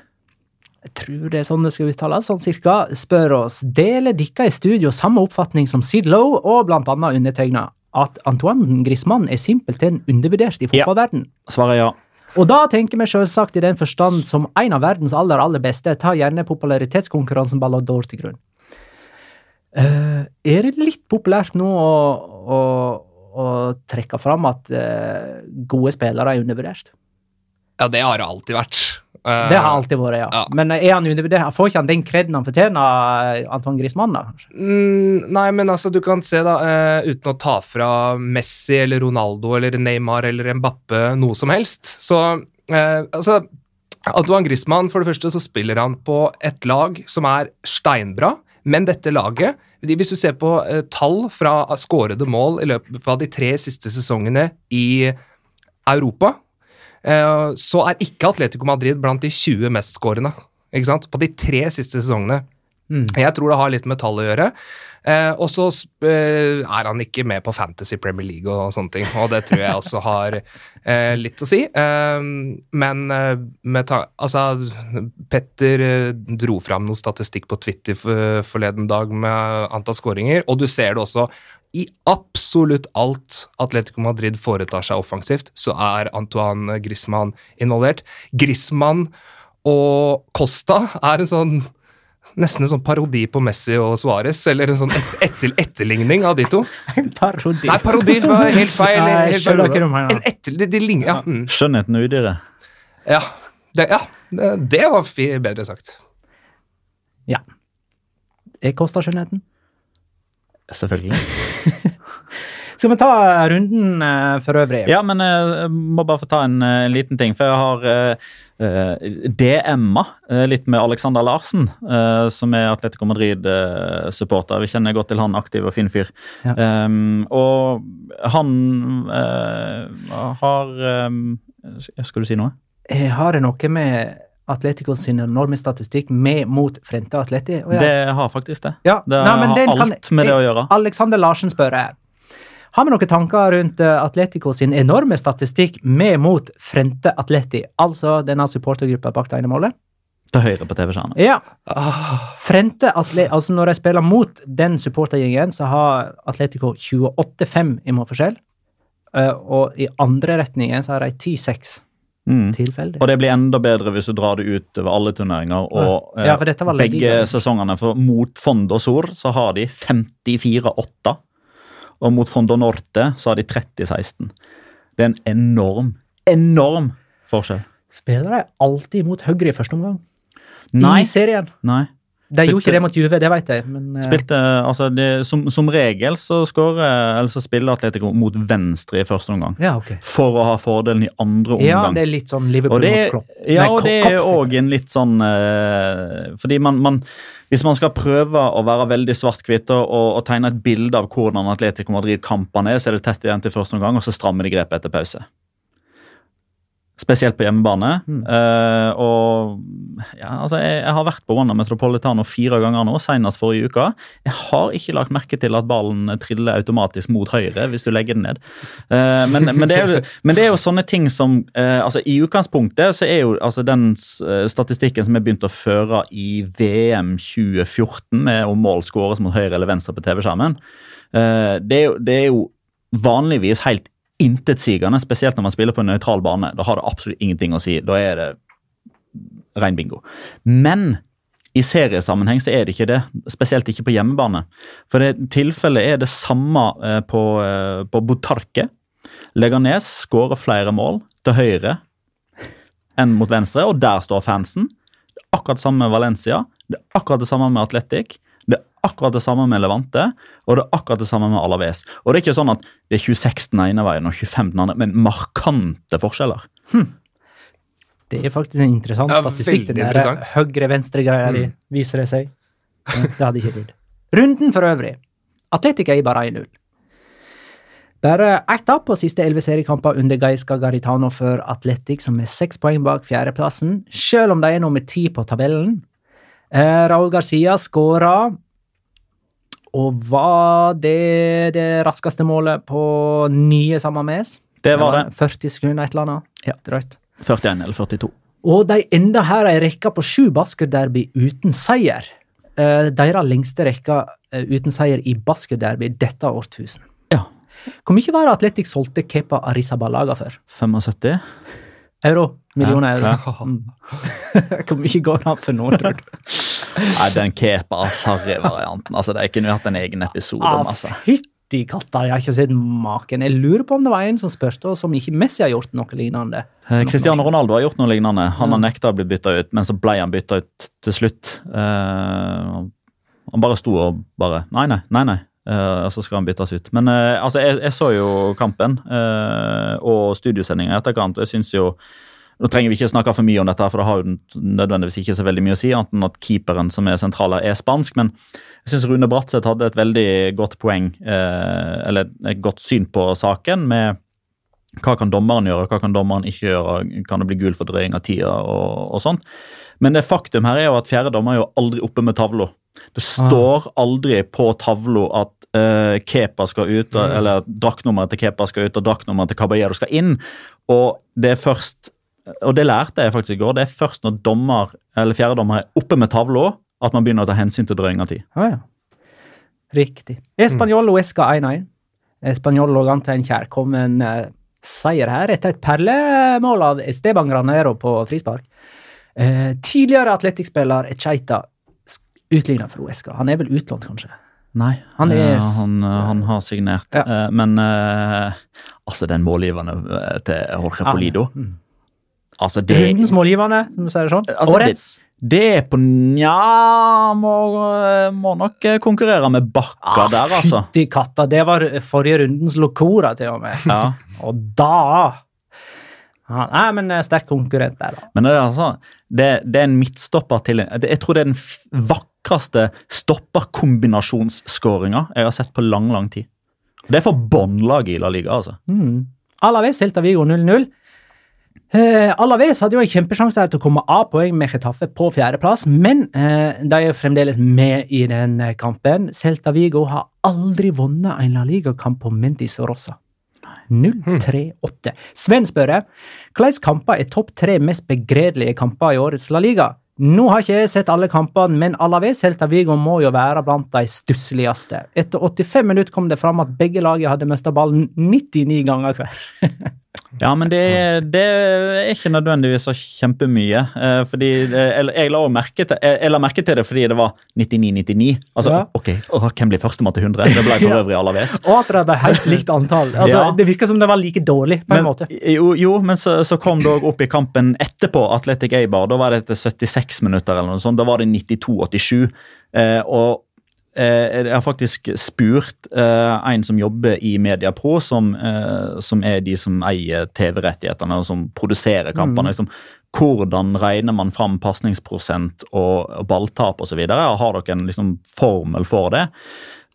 jeg tror det er sånn det skal uttales, sånn cirka, spør oss deler dere i studio samme oppfatning som Sid Lowe og blant annet undertegna at Antoine Griezmann er simpelthen undervurdert i fotballverden? Ja. Svaret er ja. Og da tenker vi selvsagt i den forstand som en av verdens aller, aller beste, tar gjerne popularitetskonkurransen Ballon d'Or til grunn. Uh, er det litt populært nå å, å, å trekke fram at uh, gode spillere er undervurdert? Ja, det har det alltid vært. Eh, Det har alltid vært, ja. ja. Men er han undervurdert? Får ikke han den kreden han fortjener, Anton Griezmann? da? kanskje? Mm, nei, men altså, du kan se, da, uh, uten å ta fra Messi eller Ronaldo eller Neymar eller Mbappe noe som helst, så uh, Altså, Antoine Griezmann, for det første, så spiller han på et lag som er steinbra, men dette laget Hvis du ser på tall fra skårede mål i løpet av de tre siste sesongene i Europa, så er ikke Atletico Madrid blant de 20 mestskårende. På de tre siste sesongene. Mm. Jeg tror det har litt med tall å gjøre. Eh, og så eh, er han ikke med på Fantasy Premier League og sånne ting, og det tror jeg også har eh, litt å si. Eh, men eh, altså, Petter eh, dro fram noe statistikk på Twitter for, forleden dag med antall skåringer, og du ser det også. I absolutt alt Atletico Madrid foretar seg offensivt, så er Antoine Griezmann involvert. Griezmann og Costa er en sånn Nesten en sånn parodi på Messi og Suárez, eller en sånn et, etter, etterligning av de to. En Parodi. Nei, parodi var helt feil. Nei, helt feil. mener. En etter, de, de ligner, ja. Mm. Skjønnheten og udyret. ja. Det, ja. Det, det var fi, bedre sagt. Ja. Er Kosta skjønnheten? Selvfølgelig. Skal vi ta runden eh, for øvrig? Ja, men jeg må bare få ta en, eh, en liten ting. For jeg har eh, eh, DM-a eh, litt med Alexander Larsen, uh, som er Atletico Madrid-supporter. Vi kjenner godt til han, aktiv og fin fyr. Ja. Um, og han uh, har um, Skal du si noe? Jeg Har det noe med Atletico sin enorme statistikk med mot Frente Atleti Ja. Det har faktisk det. Ja. Det Nei, har den kan- alt med det å gjøre. Alexander Larsen spør jeg. Har vi noen tanker rundt eh, Atletico sin enorme statistikk med mot Frente Atleti? Altså denne supportergruppa bak det ene målet? Til høyre på TV-skjermen. Ja. Ah. Frente Atleti, altså Når de spiller mot den supportergjengen, så har Atletico 28-5 i målforskjell. Eh, og i andre retningen så har de 10-6. Mm. Og det blir enda bedre hvis du drar det ut over alle turneringer. Og Ja, for eh, dette var begge sesongene. For mot Fond og Sor så har de 54-8. Og mot Fondo Norte så har de 30-16. Det er en enorm, enorm forskjell. Spiller de alltid mot Høyre i første omgang? Nei. I serien. Nei. De gjorde ikke det mot Juve, det vet jeg. Men, eh, Spilte, altså de, som, som regel så, eller så spiller Atletico mot venstre i første omgang. Ja, okay. For å ha fordelen i andre omgang. Ja, det er litt sånn Liverpool det, mot Klopp. ja, Nei, og det er òg en litt sånn eh, Fordi man, man Hvis man skal prøve å være veldig svart-hvitt og, og tegne et bilde av hvordan Atletico Madrid-kampene er, så er det tett igjen til første omgang, og så strammer de grepet etter pause. Spesielt på hjemmebane. Mm. Uh, og ja, altså jeg, jeg har vært på Wanda Metropolitano fire ganger nå, senest forrige uke. Jeg har ikke lagt merke til at ballen triller automatisk mot høyre hvis du legger den ned. Uh, men, men, det er jo, men det er jo sånne ting som uh, altså I utgangspunktet så er jo altså den statistikken som er begynt å føre i VM 2014, med om mål skåres mot høyre eller venstre på TV-skjermen, det, det er jo vanligvis helt intetsigende, spesielt når man spiller på en nøytral bane. Da har det absolutt ingenting å si. Da er det ren bingo. Men i seriesammenheng så er det ikke det, spesielt ikke på hjemmebane. For det tilfellet er det samme eh, på, eh, på Botarque. Leganes skårer flere mål til høyre enn mot venstre, og der står fansen. Det er akkurat samme med Valencia, det er akkurat det samme med Atletic. Akkurat det samme med Levante, og det er akkurat det samme med Alaves. Og det er ikke sånn at det er 26 den ene veien og 25 den andre, men markante forskjeller. Det er faktisk en interessant Ja, statistikk. den der. Høyre-venstre-greia de viser det seg. Det hadde ikke lyd. Runden for øvrig. Atletica er bare 1-0. Bare ett tap på siste elleve seriekamper under Gaisca Garitano for Atletic, som er seks poeng bak fjerdeplassen, selv om de er nummer ti på tabellen. Eh, Raúl Garcia skåra, og var det det raskeste målet på nye Samames? Det var det. 40 sekunder, et eller annet. Ja, drøyt. 41 eller 42. Og de enda her ei rekke på sju basketderby uten seier. Eh, deres lengste rekke eh, uten seier i basketderby dette årtusen. Ja. Hvor mye var det Atletic solgte Kepa Arisabalaga for? 75. Euro? Millioner euro? Ja. Mm. Hvor mye går han for nå, tror du? Nei, den Kepa Asarri-varianten. Altså, det kunne hatt en egen episode om. Ah, altså. Fytti katta, jeg har ikke sett maken. Jeg lurer på om det var en som spurte oss om ikke Messi har gjort noe lignende. Eh, Cristiano Ronaldo har gjort noe lignende. Han har Ja. nekta å bli bytta ut, men så ble han bytta ut til slutt. Eh, han bare sto og bare Nei, nei, nei. nei. Eh, og så skal han byttes ut. Men uh, altså, jeg, jeg så jo kampen uh, og studiosendinga i etterkant, jeg syns jo nå trenger vi ikke snakke for mye om dette, for det har jo nødvendigvis ikke så veldig mye å si, annet enn at keeperen som er sentral her, er spansk. Men jeg syns Rune Bratseth hadde et veldig godt poeng, eller et godt syn på saken, med hva kan dommeren gjøre, hva kan dommeren ikke gjøre, kan det bli gul fordrøying av tida og, og sånn. Men det faktum her er jo at fjerde dommer er jo aldri oppe med tavla. Det står aldri på tavla at uh, Kepa skal ut, Mm. eller draktnummeret til Kepa skal ut og draktnummeret til Caballero skal inn. Og det er først og det lærte jeg faktisk i går. Det er først når dommer, eller fjerde dommer er oppe med tavla, at man begynner å ta hensyn til drøying av tid. Ah, ja. Riktig. Español og Esca 1-1. Español lå an til en kjærkommen uh, seier her etter et perlemål av Esteban Granero på frispark. Eh, tidligere Atletic-spiller Echeita utligna for OSK. Han er vel utlånt, kanskje? Nei, Han er ja, han, eh, han har signert. Ja. Eh, men eh, altså, den målgivende til Jorge Polido Mm. Altså, det, Rundens målgivende, som du sier det sånn. Altså, Årets. det er på Nja må, må nok konkurrere med Bakka der, altså. Fytti katta, det var forrige rundens Locora, til og med. Ja. Og da ja, Nei, men eh, sterk konkurrent der, da. Men det er, altså, det, det er en midtstopper til Jeg tror det er den vakreste stopperkombinasjonsskåringa jeg har sett på lang, lang tid. Det er for båndlaget i La Liga, altså. Mm. Alaves Celta Vigo 0-0. Eh, Alaves hadde jo en kjempesjanse til å komme av poeng med Getafe på fjerdeplass, men eh, de er fremdeles med i den eh, kampen. Celta Vigo har aldri vunnet en La Liga-kamp på Mentis Rossa. 0-3-8. Sven spør hvilke kamper er topp tre mest begredelige kamper i årets La Liga? Nå har ikke jeg sett alle kampene, men Alaves Helta Vigo må jo være blant de stussligste. Etter 85 minutter kom det fram at begge lagene hadde mista ballen 99 ganger hver. Ja, men det, det er ikke nødvendigvis så kjempemye. Eh, fordi eh, jeg, la merke til, jeg, jeg la merke til det fordi det var 99-99. Altså, Ja. ok, åh, hvem blir førstemann til 100? Det ble for øvrig Alaves. Og at det er helt likt antall. Altså, Ja. Det virker som det var like dårlig, på en Men, måte. jo, jo, men så, så kom det opp i kampen etterpå, Atletic Eibar. Da var det etter 76 minutter eller noe sånt. Da var det 92-87. Eh, og eh, jeg har faktisk spurt eh, en som jobber i Mediapro, som, eh, som er de som eier TV-rettighetene og som produserer kampene. Liksom, hvordan regner man fram pasningsprosent og, balltap osv.? Har dere en liksom, formel for det?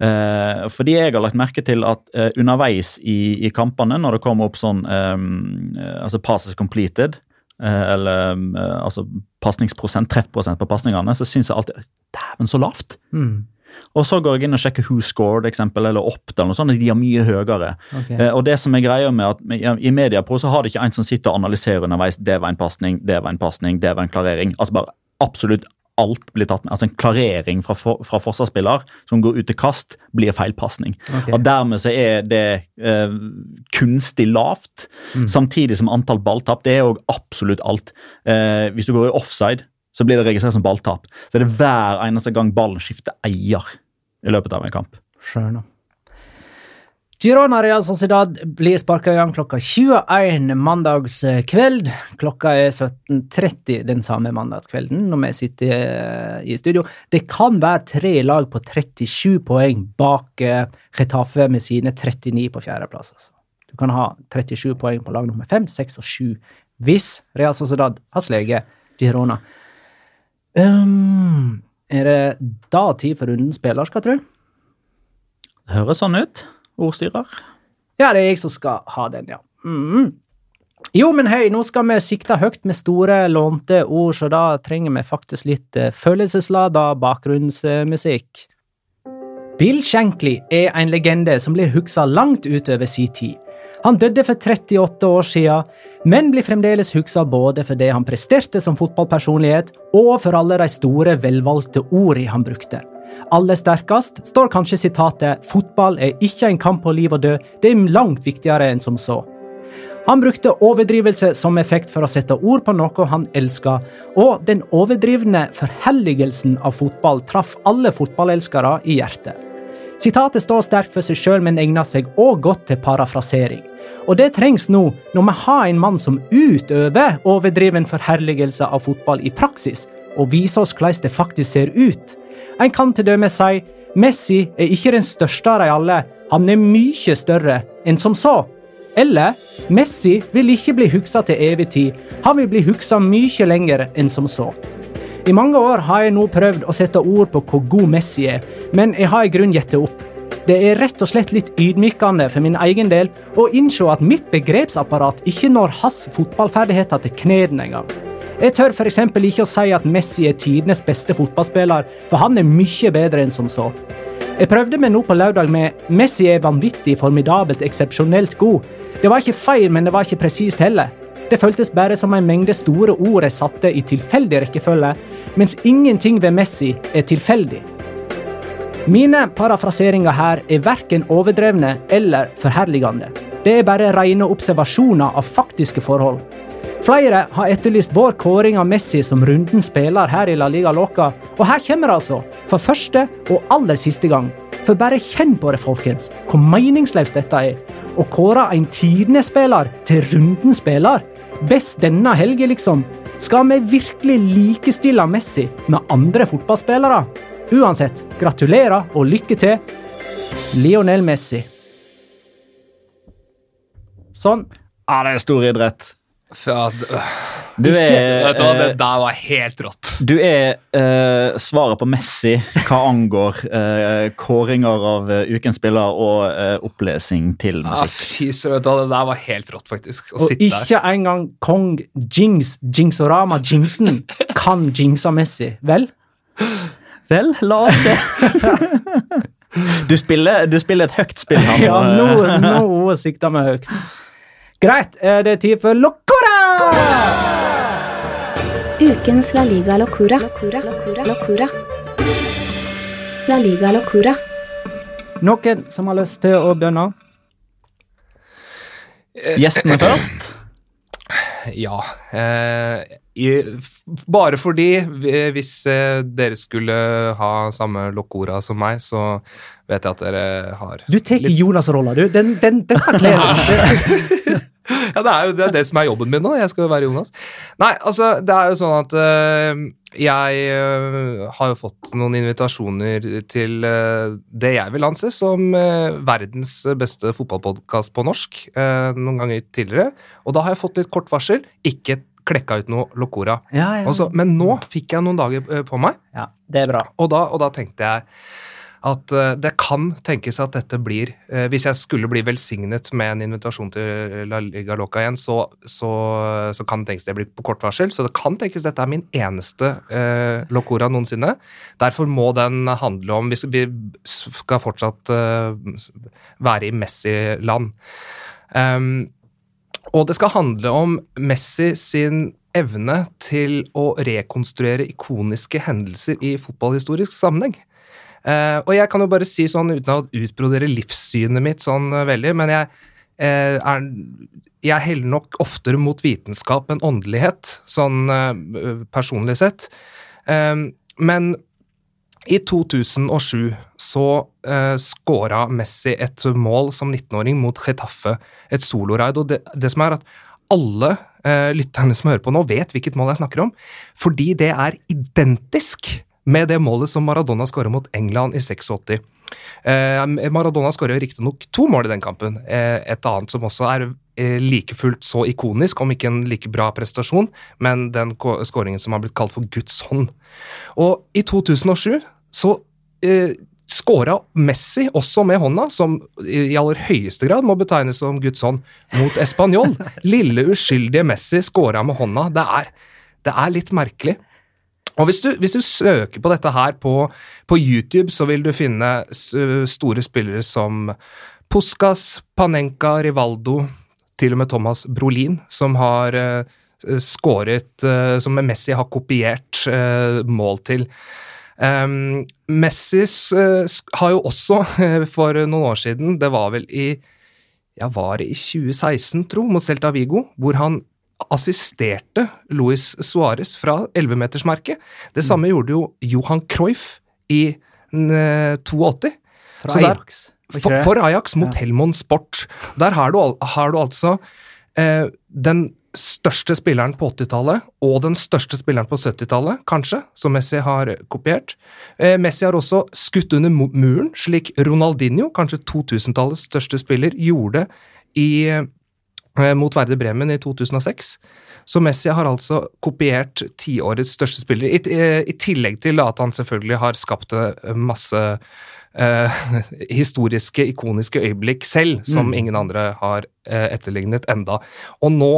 Eh, fordi jeg har lagt merke til at eh, underveis i, i kampene, når det kommer opp sånn eh, eh, altså passes completed, eh, eller eh, altså pasningsprosent, treffprosent på pasningene, så syns jeg alltid Dæven, så lavt! Mm. Og så går jeg inn og sjekker Who Scored eksempel, eller Opt, eller noe sånt, de er mye høyere. Okay. Eh, og det som er greia med at I Mediapro så har det ikke en som sitter og analyserer underveis. Det var en pasning, det var en pasning, det var en klarering. Altså bare absolutt alt blir tatt med. Altså En klarering fra, for, fra forsvarsspiller som går ut til kast, blir feilpasning. Okay. Og dermed så er det eh, kunstig lavt, Mm. samtidig som antall balltap. Det er òg absolutt alt. Eh, hvis du går i offside, så blir det registrert som balltap. Så er det hver eneste gang ballen skifter eier i løpet av en kamp. Skjønner. Girona Real Sociedad blir sparka i gang klokka 21 mandagskveld. Klokka er 17.30 den samme mandagskvelden når vi sitter eh, i studio. Det kan være tre lag på 37 poeng bak Retafe Getafe med sine 39 på fjerdeplass. Altså. Du kan ha 37 poeng på lag nummer 5, 6 og 7 hvis Real Sociedad har sleget Girona. Um, er det da tid for rundens spiller, skal tro? Det høres sånn ut, ordstyrer. Ja, det er jeg som skal ha den, ja. Mm. Jo, men hei, nå skal vi sikte høyt med store, lånte ord, så da trenger vi faktisk litt uh, følelseslada bakgrunnsmusikk. Bill Shankly er en legende som blir huksa langt utover sin tid. Han døde for 38 år siden, men blir fremdeles huksa både for det han presterte som fotballpersonlighet, og for alle de store, velvalgte ordene han brukte. Aller sterkest står kanskje sitatet 'Fotball er ikke en kamp på liv og død, det er langt viktigere enn som så'. Han brukte overdrivelse som effekt for å sette ord på noe han elska, og den overdrivne forhelligelsen av fotball traff alle fotballelskere i hjertet. Sitatet står sterkt for seg sjøl, men egner seg òg godt til parafrasering. Og det trengs nå, når vi har en mann som utøver overdriven forherligelse av fotball i praksis, og viser oss hvordan det faktisk ser ut. En kan til dømes si Messi er ikke den største av de alle, han er mye større enn som så. Eller Messi vil ikke bli huksa til evig tid, han vil bli huksa mye lenger enn som så. I mange år har jeg nå prøvd å sette ord på hvor god Messi er, men jeg har i grunn gitt opp. Det er rett og slett litt ydmykende for min egen del å innse at mitt begrepsapparat ikke når hans fotballferdigheter til knærne engang. Jeg tør f.eks. ikke å si at Messi er tidenes beste fotballspiller, for han er mye bedre enn som så. Jeg prøvde meg nå på lørdag med Messi er vanvittig, formidabelt, eksepsjonelt god. Det var ikke feil, men det var ikke presist heller. Det føltes bare som en mengde store ord jeg satte i tilfeldig rekkefølge, mens ingenting ved Messi er tilfeldig. Mine parafraseringer her er verken overdrevne eller forherligende. Det er bare rene observasjoner av faktiske forhold. Flere har etterlyst vår kåring av Messi som runden spiller her i La Liga Loca, og her kommer det altså, for første og aller siste gang. For bare kjenn på det, folkens, hvor meningsløst dette er. Å kåre en tidenesspiller til runden spiller. Best denne helga, liksom. Skal vi virkelig likestille Messi med andre fotballspillere? Uansett, gratulerer og lykke til, Lionel Messi. Sånn. Ja, det er stor idrett. D- Du er, Vet du hva, det eh, der var helt rått. du er eh, svaret på Messi hva angår eh, kåringer av eh, ukens spiller og eh, opplesing til Ja, musikk. fy søren, det der var helt rått, faktisk. Å Og sitte der. ikke engang kong Jinx, Jinxorama Jinxen, kan jinxa Messi. Vel? Vel, la oss se. Du spiller, du spiller et høyt spill Han. Ja, nå, nå sikter vi høyt. Greit, det er tid for Locora! Ukens La Liga Locura. Locura. Locura. Locura. La Liga Locura. Noen som har lyst til å begynne? Gjestene først. Ja. Eh, i, bare fordi hvis eh, dere skulle ha samme locora som meg, så vet jeg at dere har Du tar litt- Jonas-rolla, du. Den, den, den kler deg. Ja, det er jo det, er det som er jobben min nå. Jeg skal jo være Jonas. Nei, altså, det er jo sånn at eh, jeg eh, har jo fått noen invitasjoner til eh, det jeg vil anse som verdens beste fotballpodkast på norsk noen ganger tidligere. Og da har jeg fått litt kort varsel. Ikke klekka ut noe locora. Ja, ja. Men nå fikk jeg noen dager på meg, ja, det er bra. og da, og da tenkte jeg at eh, det kan tenkes at dette blir eh, Hvis jeg skulle bli velsignet med en invitasjon til La Liga Loca igjen, så, så, så kan det tenkes det blir på kort varsel. Så det kan tenkes dette er min eneste eh, Locora noensinne. Derfor må den handle om hvis Vi skal fortsatt eh, være i Messi-land. Um, og det skal handle om Messi sin evne til å rekonstruere ikoniske hendelser i fotballhistorisk sammenheng. Eh, og jeg kan jo bare si sånn uten å utbrodere livssynet mitt sånn uh, veldig, men jeg uh, er jeg heller nok oftere mot vitenskap enn åndelighet, sånn personlig sett. Men i 2007 så uh, scora Messi et mål som 19-åring mot Getafe, et soloraid. Og det, det som er at alle lytterne som hører på nå, vet hvilket mål jeg snakker om, fordi det er identisk med det målet som Maradona skåra mot England i 86. Eh, Maradona skåra riktignok to mål i den kampen. Eh, et annet som også er eh, like fullt så ikonisk, om ikke en like bra prestasjon, men den skåringen som har blitt kalt for Guds hånd. Og i 2007 så eh, skåra Messi også med hånda, som i i aller høyeste grad må betegnes som Guds hånd, mot Español. Lille, uskyldige Messi skåra med hånda. Det er, det er litt merkelig. Og hvis du, hvis du søker på dette her på, på YouTube, så vil du finne store spillere som Puskas, Panenka, Rivaldo, til og med Thomas Brolin, som har uh, skåret uh, Som Messi har kopiert uh, mål til. Um, Messi eh, har jo også, eh, for noen år siden, det var vel i ja, var det i 2016, tro, mot Celta Vigo, hvor han assisterte Luis Suárez fra 11-metersmerket. Det samme gjorde jo Johan Cruyff i eh, 82. Fra Så der- Ajax. For, for Ajax mot Ja. Helmond Sport. Der har du, har du altså eh, den største spilleren på 80-tallet og den største spilleren på 70-tallet, kanskje, som Messi har kopiert. Eh, Messi har også skutt under muren, slik Ronaldinho, kanskje 2000-tallets største spiller, gjorde i, eh, mot Verde Bremen i 2006. Så Messi har altså kopiert tiårets største spiller, i, i, i tillegg til at han selvfølgelig har skapt eh, masse eh, historiske, ikoniske øyeblikk selv, som Mm. ingen andre har eh, etterlignet enda. Og nå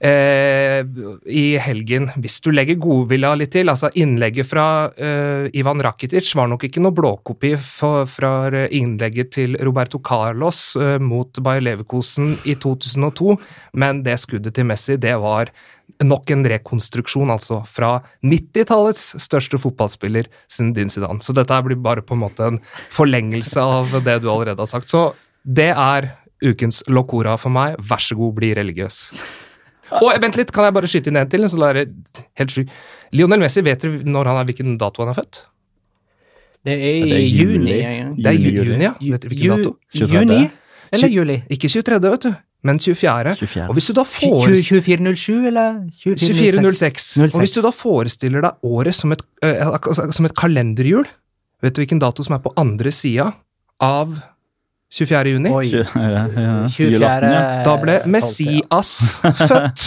eh, i helgen, hvis du legger godvilja litt til altså Innlegget fra eh, Ivan Rakitic var nok ikke noe blåkopi for, fra innlegget til Roberto Carlos eh, mot Bayer Leverkosen i 2002, men det skuddet til Messi, det var nok en rekonstruksjon, altså, fra 90-tallets største fotballspiller, Zinedine Zidane. Så dette blir bare på en måte en forlengelse av det du allerede har sagt. Så det er ukens locora for meg. Vær så god, bli religiøs. Og vent litt, kan jeg bare skyte inn en til? Så er det helt sjukt. Lionel Messi, vet dere når han er, hvilken dato han er født? Det er Det er i juni. Det er Juni, juni, juni. ja. Vet dere hvilken dato? 23.. Juni? Eller juli? Ikke 23., vet du, men 24. 24. Og hvis du da forestiller 2407 eller 2406? 2406. 06. Og hvis du da forestiller deg året som et, øh, som et kalenderhjul, vet du hvilken dato som er på andre sida av 24. juni? Oi. Ja, ja, ja. 24. Julaften, ja. Da ble. Messias født.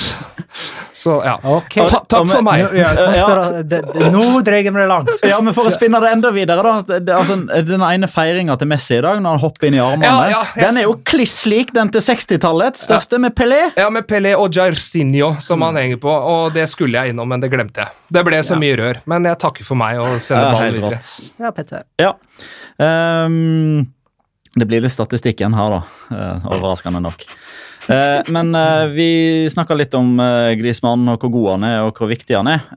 Så ja. Okay. Ta, takk for meg. Nå, dreier vi det langt. Ja, men For å spinne det enda videre, da. Altså, den ene feiringa til Messi i dag, når han hopper inn i armene, Ja, ja, jeg- den er jo kliss lik den til 60-tallets største, med Pelé. Ja, med Pelé og Jairzinho som han henger på, og det skulle jeg innom, men det glemte jeg. Det ble så Ja. mye rør, men jeg takker for meg og sender ballen videre. Ja, Petter. Ja. Ehm, det blir litt statistikk igjen her, da. eh, overraskende nok. Eh, men eh, vi snakka litt om Grismann og hvor god han er og hvor viktig han er.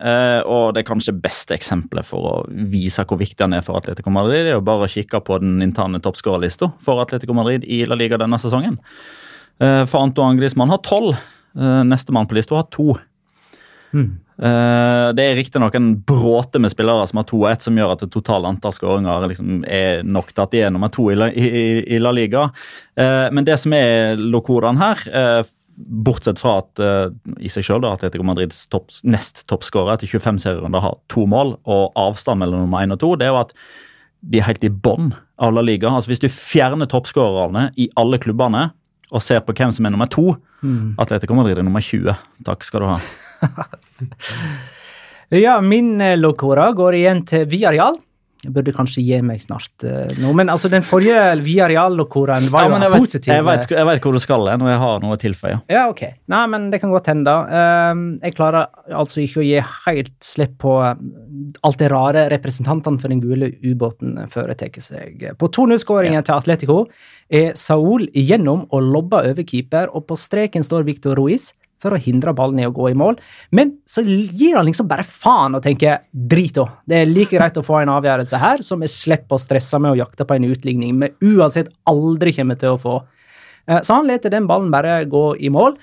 Og det kanskje beste eksempelet for å vise hvor viktig han er for Atletico Madrid, er jo bare å kikke på den interne toppskårerlista for Atletico Madrid i La Liga denne sesongen. For Antoine Grismann har tolv. Nestemann på lista har to. Mm. Eh, det er riktignok en bråte med spillere som har to og ett, som gjør at det totale antall skåringer liksom er nok til at de er nummer to i La, i, i- i La Liga. Eh, men det som er lokodaen her, eh, bortsett fra at i seg sjøl Atletico Madrids topp, nest toppskårer etter 25 serierunder har to mål, og avstand mellom nummer én og to, det er jo at de er helt i bånn av La Liga. Altså Hvis du fjerner toppskårerne i alle klubbene og ser på hvem som er nummer to, Mm. Atletico Madrid er nummer 20. Takk skal du ha. Ja, min lokora locora går igjen til Viareal. Jeg burde kanskje gi meg snart uh, nå, men altså den forrige Viareal-locoraen var Ja, jo jeg positiv. vet, jeg vet hvor du skal hen, og jeg har noe å tilføye. Ja, ok. Nei, men det kan godt hende. Um, jeg klarer altså ikke å gi helt slipp på eh, alt det rare representantene for den gule ubåten foretar seg. På 2-0-skåringen til Atletico er Saul igjennom og lobber over keeper, og på streken står Victor Ruiz for å hindre ballen i å gå i mål. Men så gir han liksom bare faen og tenker drit òg. Det er like greit å få en avgjørelse her, som vi slipper å stresse med å jakte på en utligning vi uansett aldri kommer til å få. Eh, Så han leter den ballen bare gå i mål.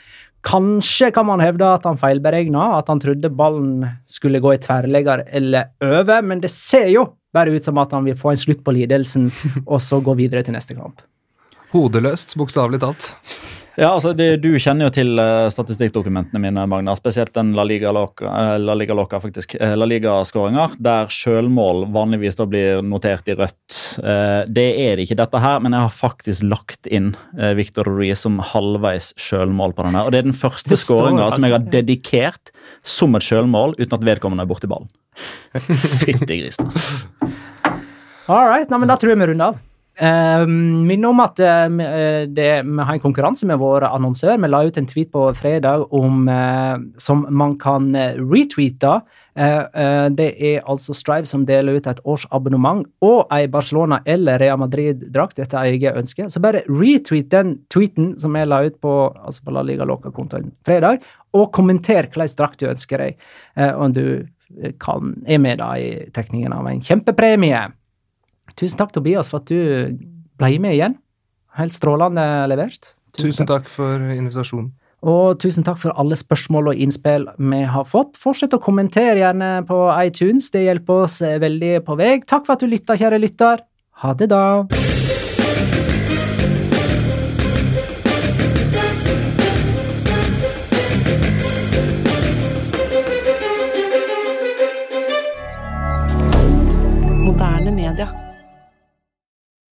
Kanskje kan man hevde at han feilberegna, at han trodde ballen skulle gå i tverrlegger eller over, men det ser jo bare ut som at han vil få en slutt på lidelsen, og så gå videre til neste kamp. Hodeløst, bokstavelig talt. Ja, altså det, Du kjenner jo til eh, statistikkdokumentene mine, Magna. Spesielt den La Liga Loca, eh, Liga faktisk. Eh, La Liga-skåringer, der sjølmål vanligvis da blir notert i rødt. Det er det ikke dette her, men jeg har faktisk lagt inn Victor Ruiz som halvveis sjølmål på denne. Og det er den første skåringa som jeg har dedikert som et sjølmål, uten at vedkommende er borti ballen. Fytti grisen, altså. All right, nei, men da tror jeg vi runder av. Uh, Minne om at eh, eh, det, vi har en konkurranse med vår annonsør. Vi la ut en tweet på fredag om, eh, som man kan eh, retweete. Eh, det er altså Strive som deler ut et årsabonnement og ei Barcelona eller Real Madrid-drakt etter eget ønske. Så bare retweet den tweeten som jeg la ut på, altså på La Liga Loca-kontoen fredag, og kommenter hvilken drakt du ønsker deg, om du kan, er med da i trekningen av en kjempepremie. Tusen takk, Tobias, for at du ble med igjen. Helt strålende levert. Tusen takk for invitasjonen. Og tusen takk for alle spørsmål og innspill vi har fått. Fortsett å kommentere gjerne på iTunes, det hjelper oss eh, veldig på vei. Takk for at du lytta, kjære lytter. Ha det, da.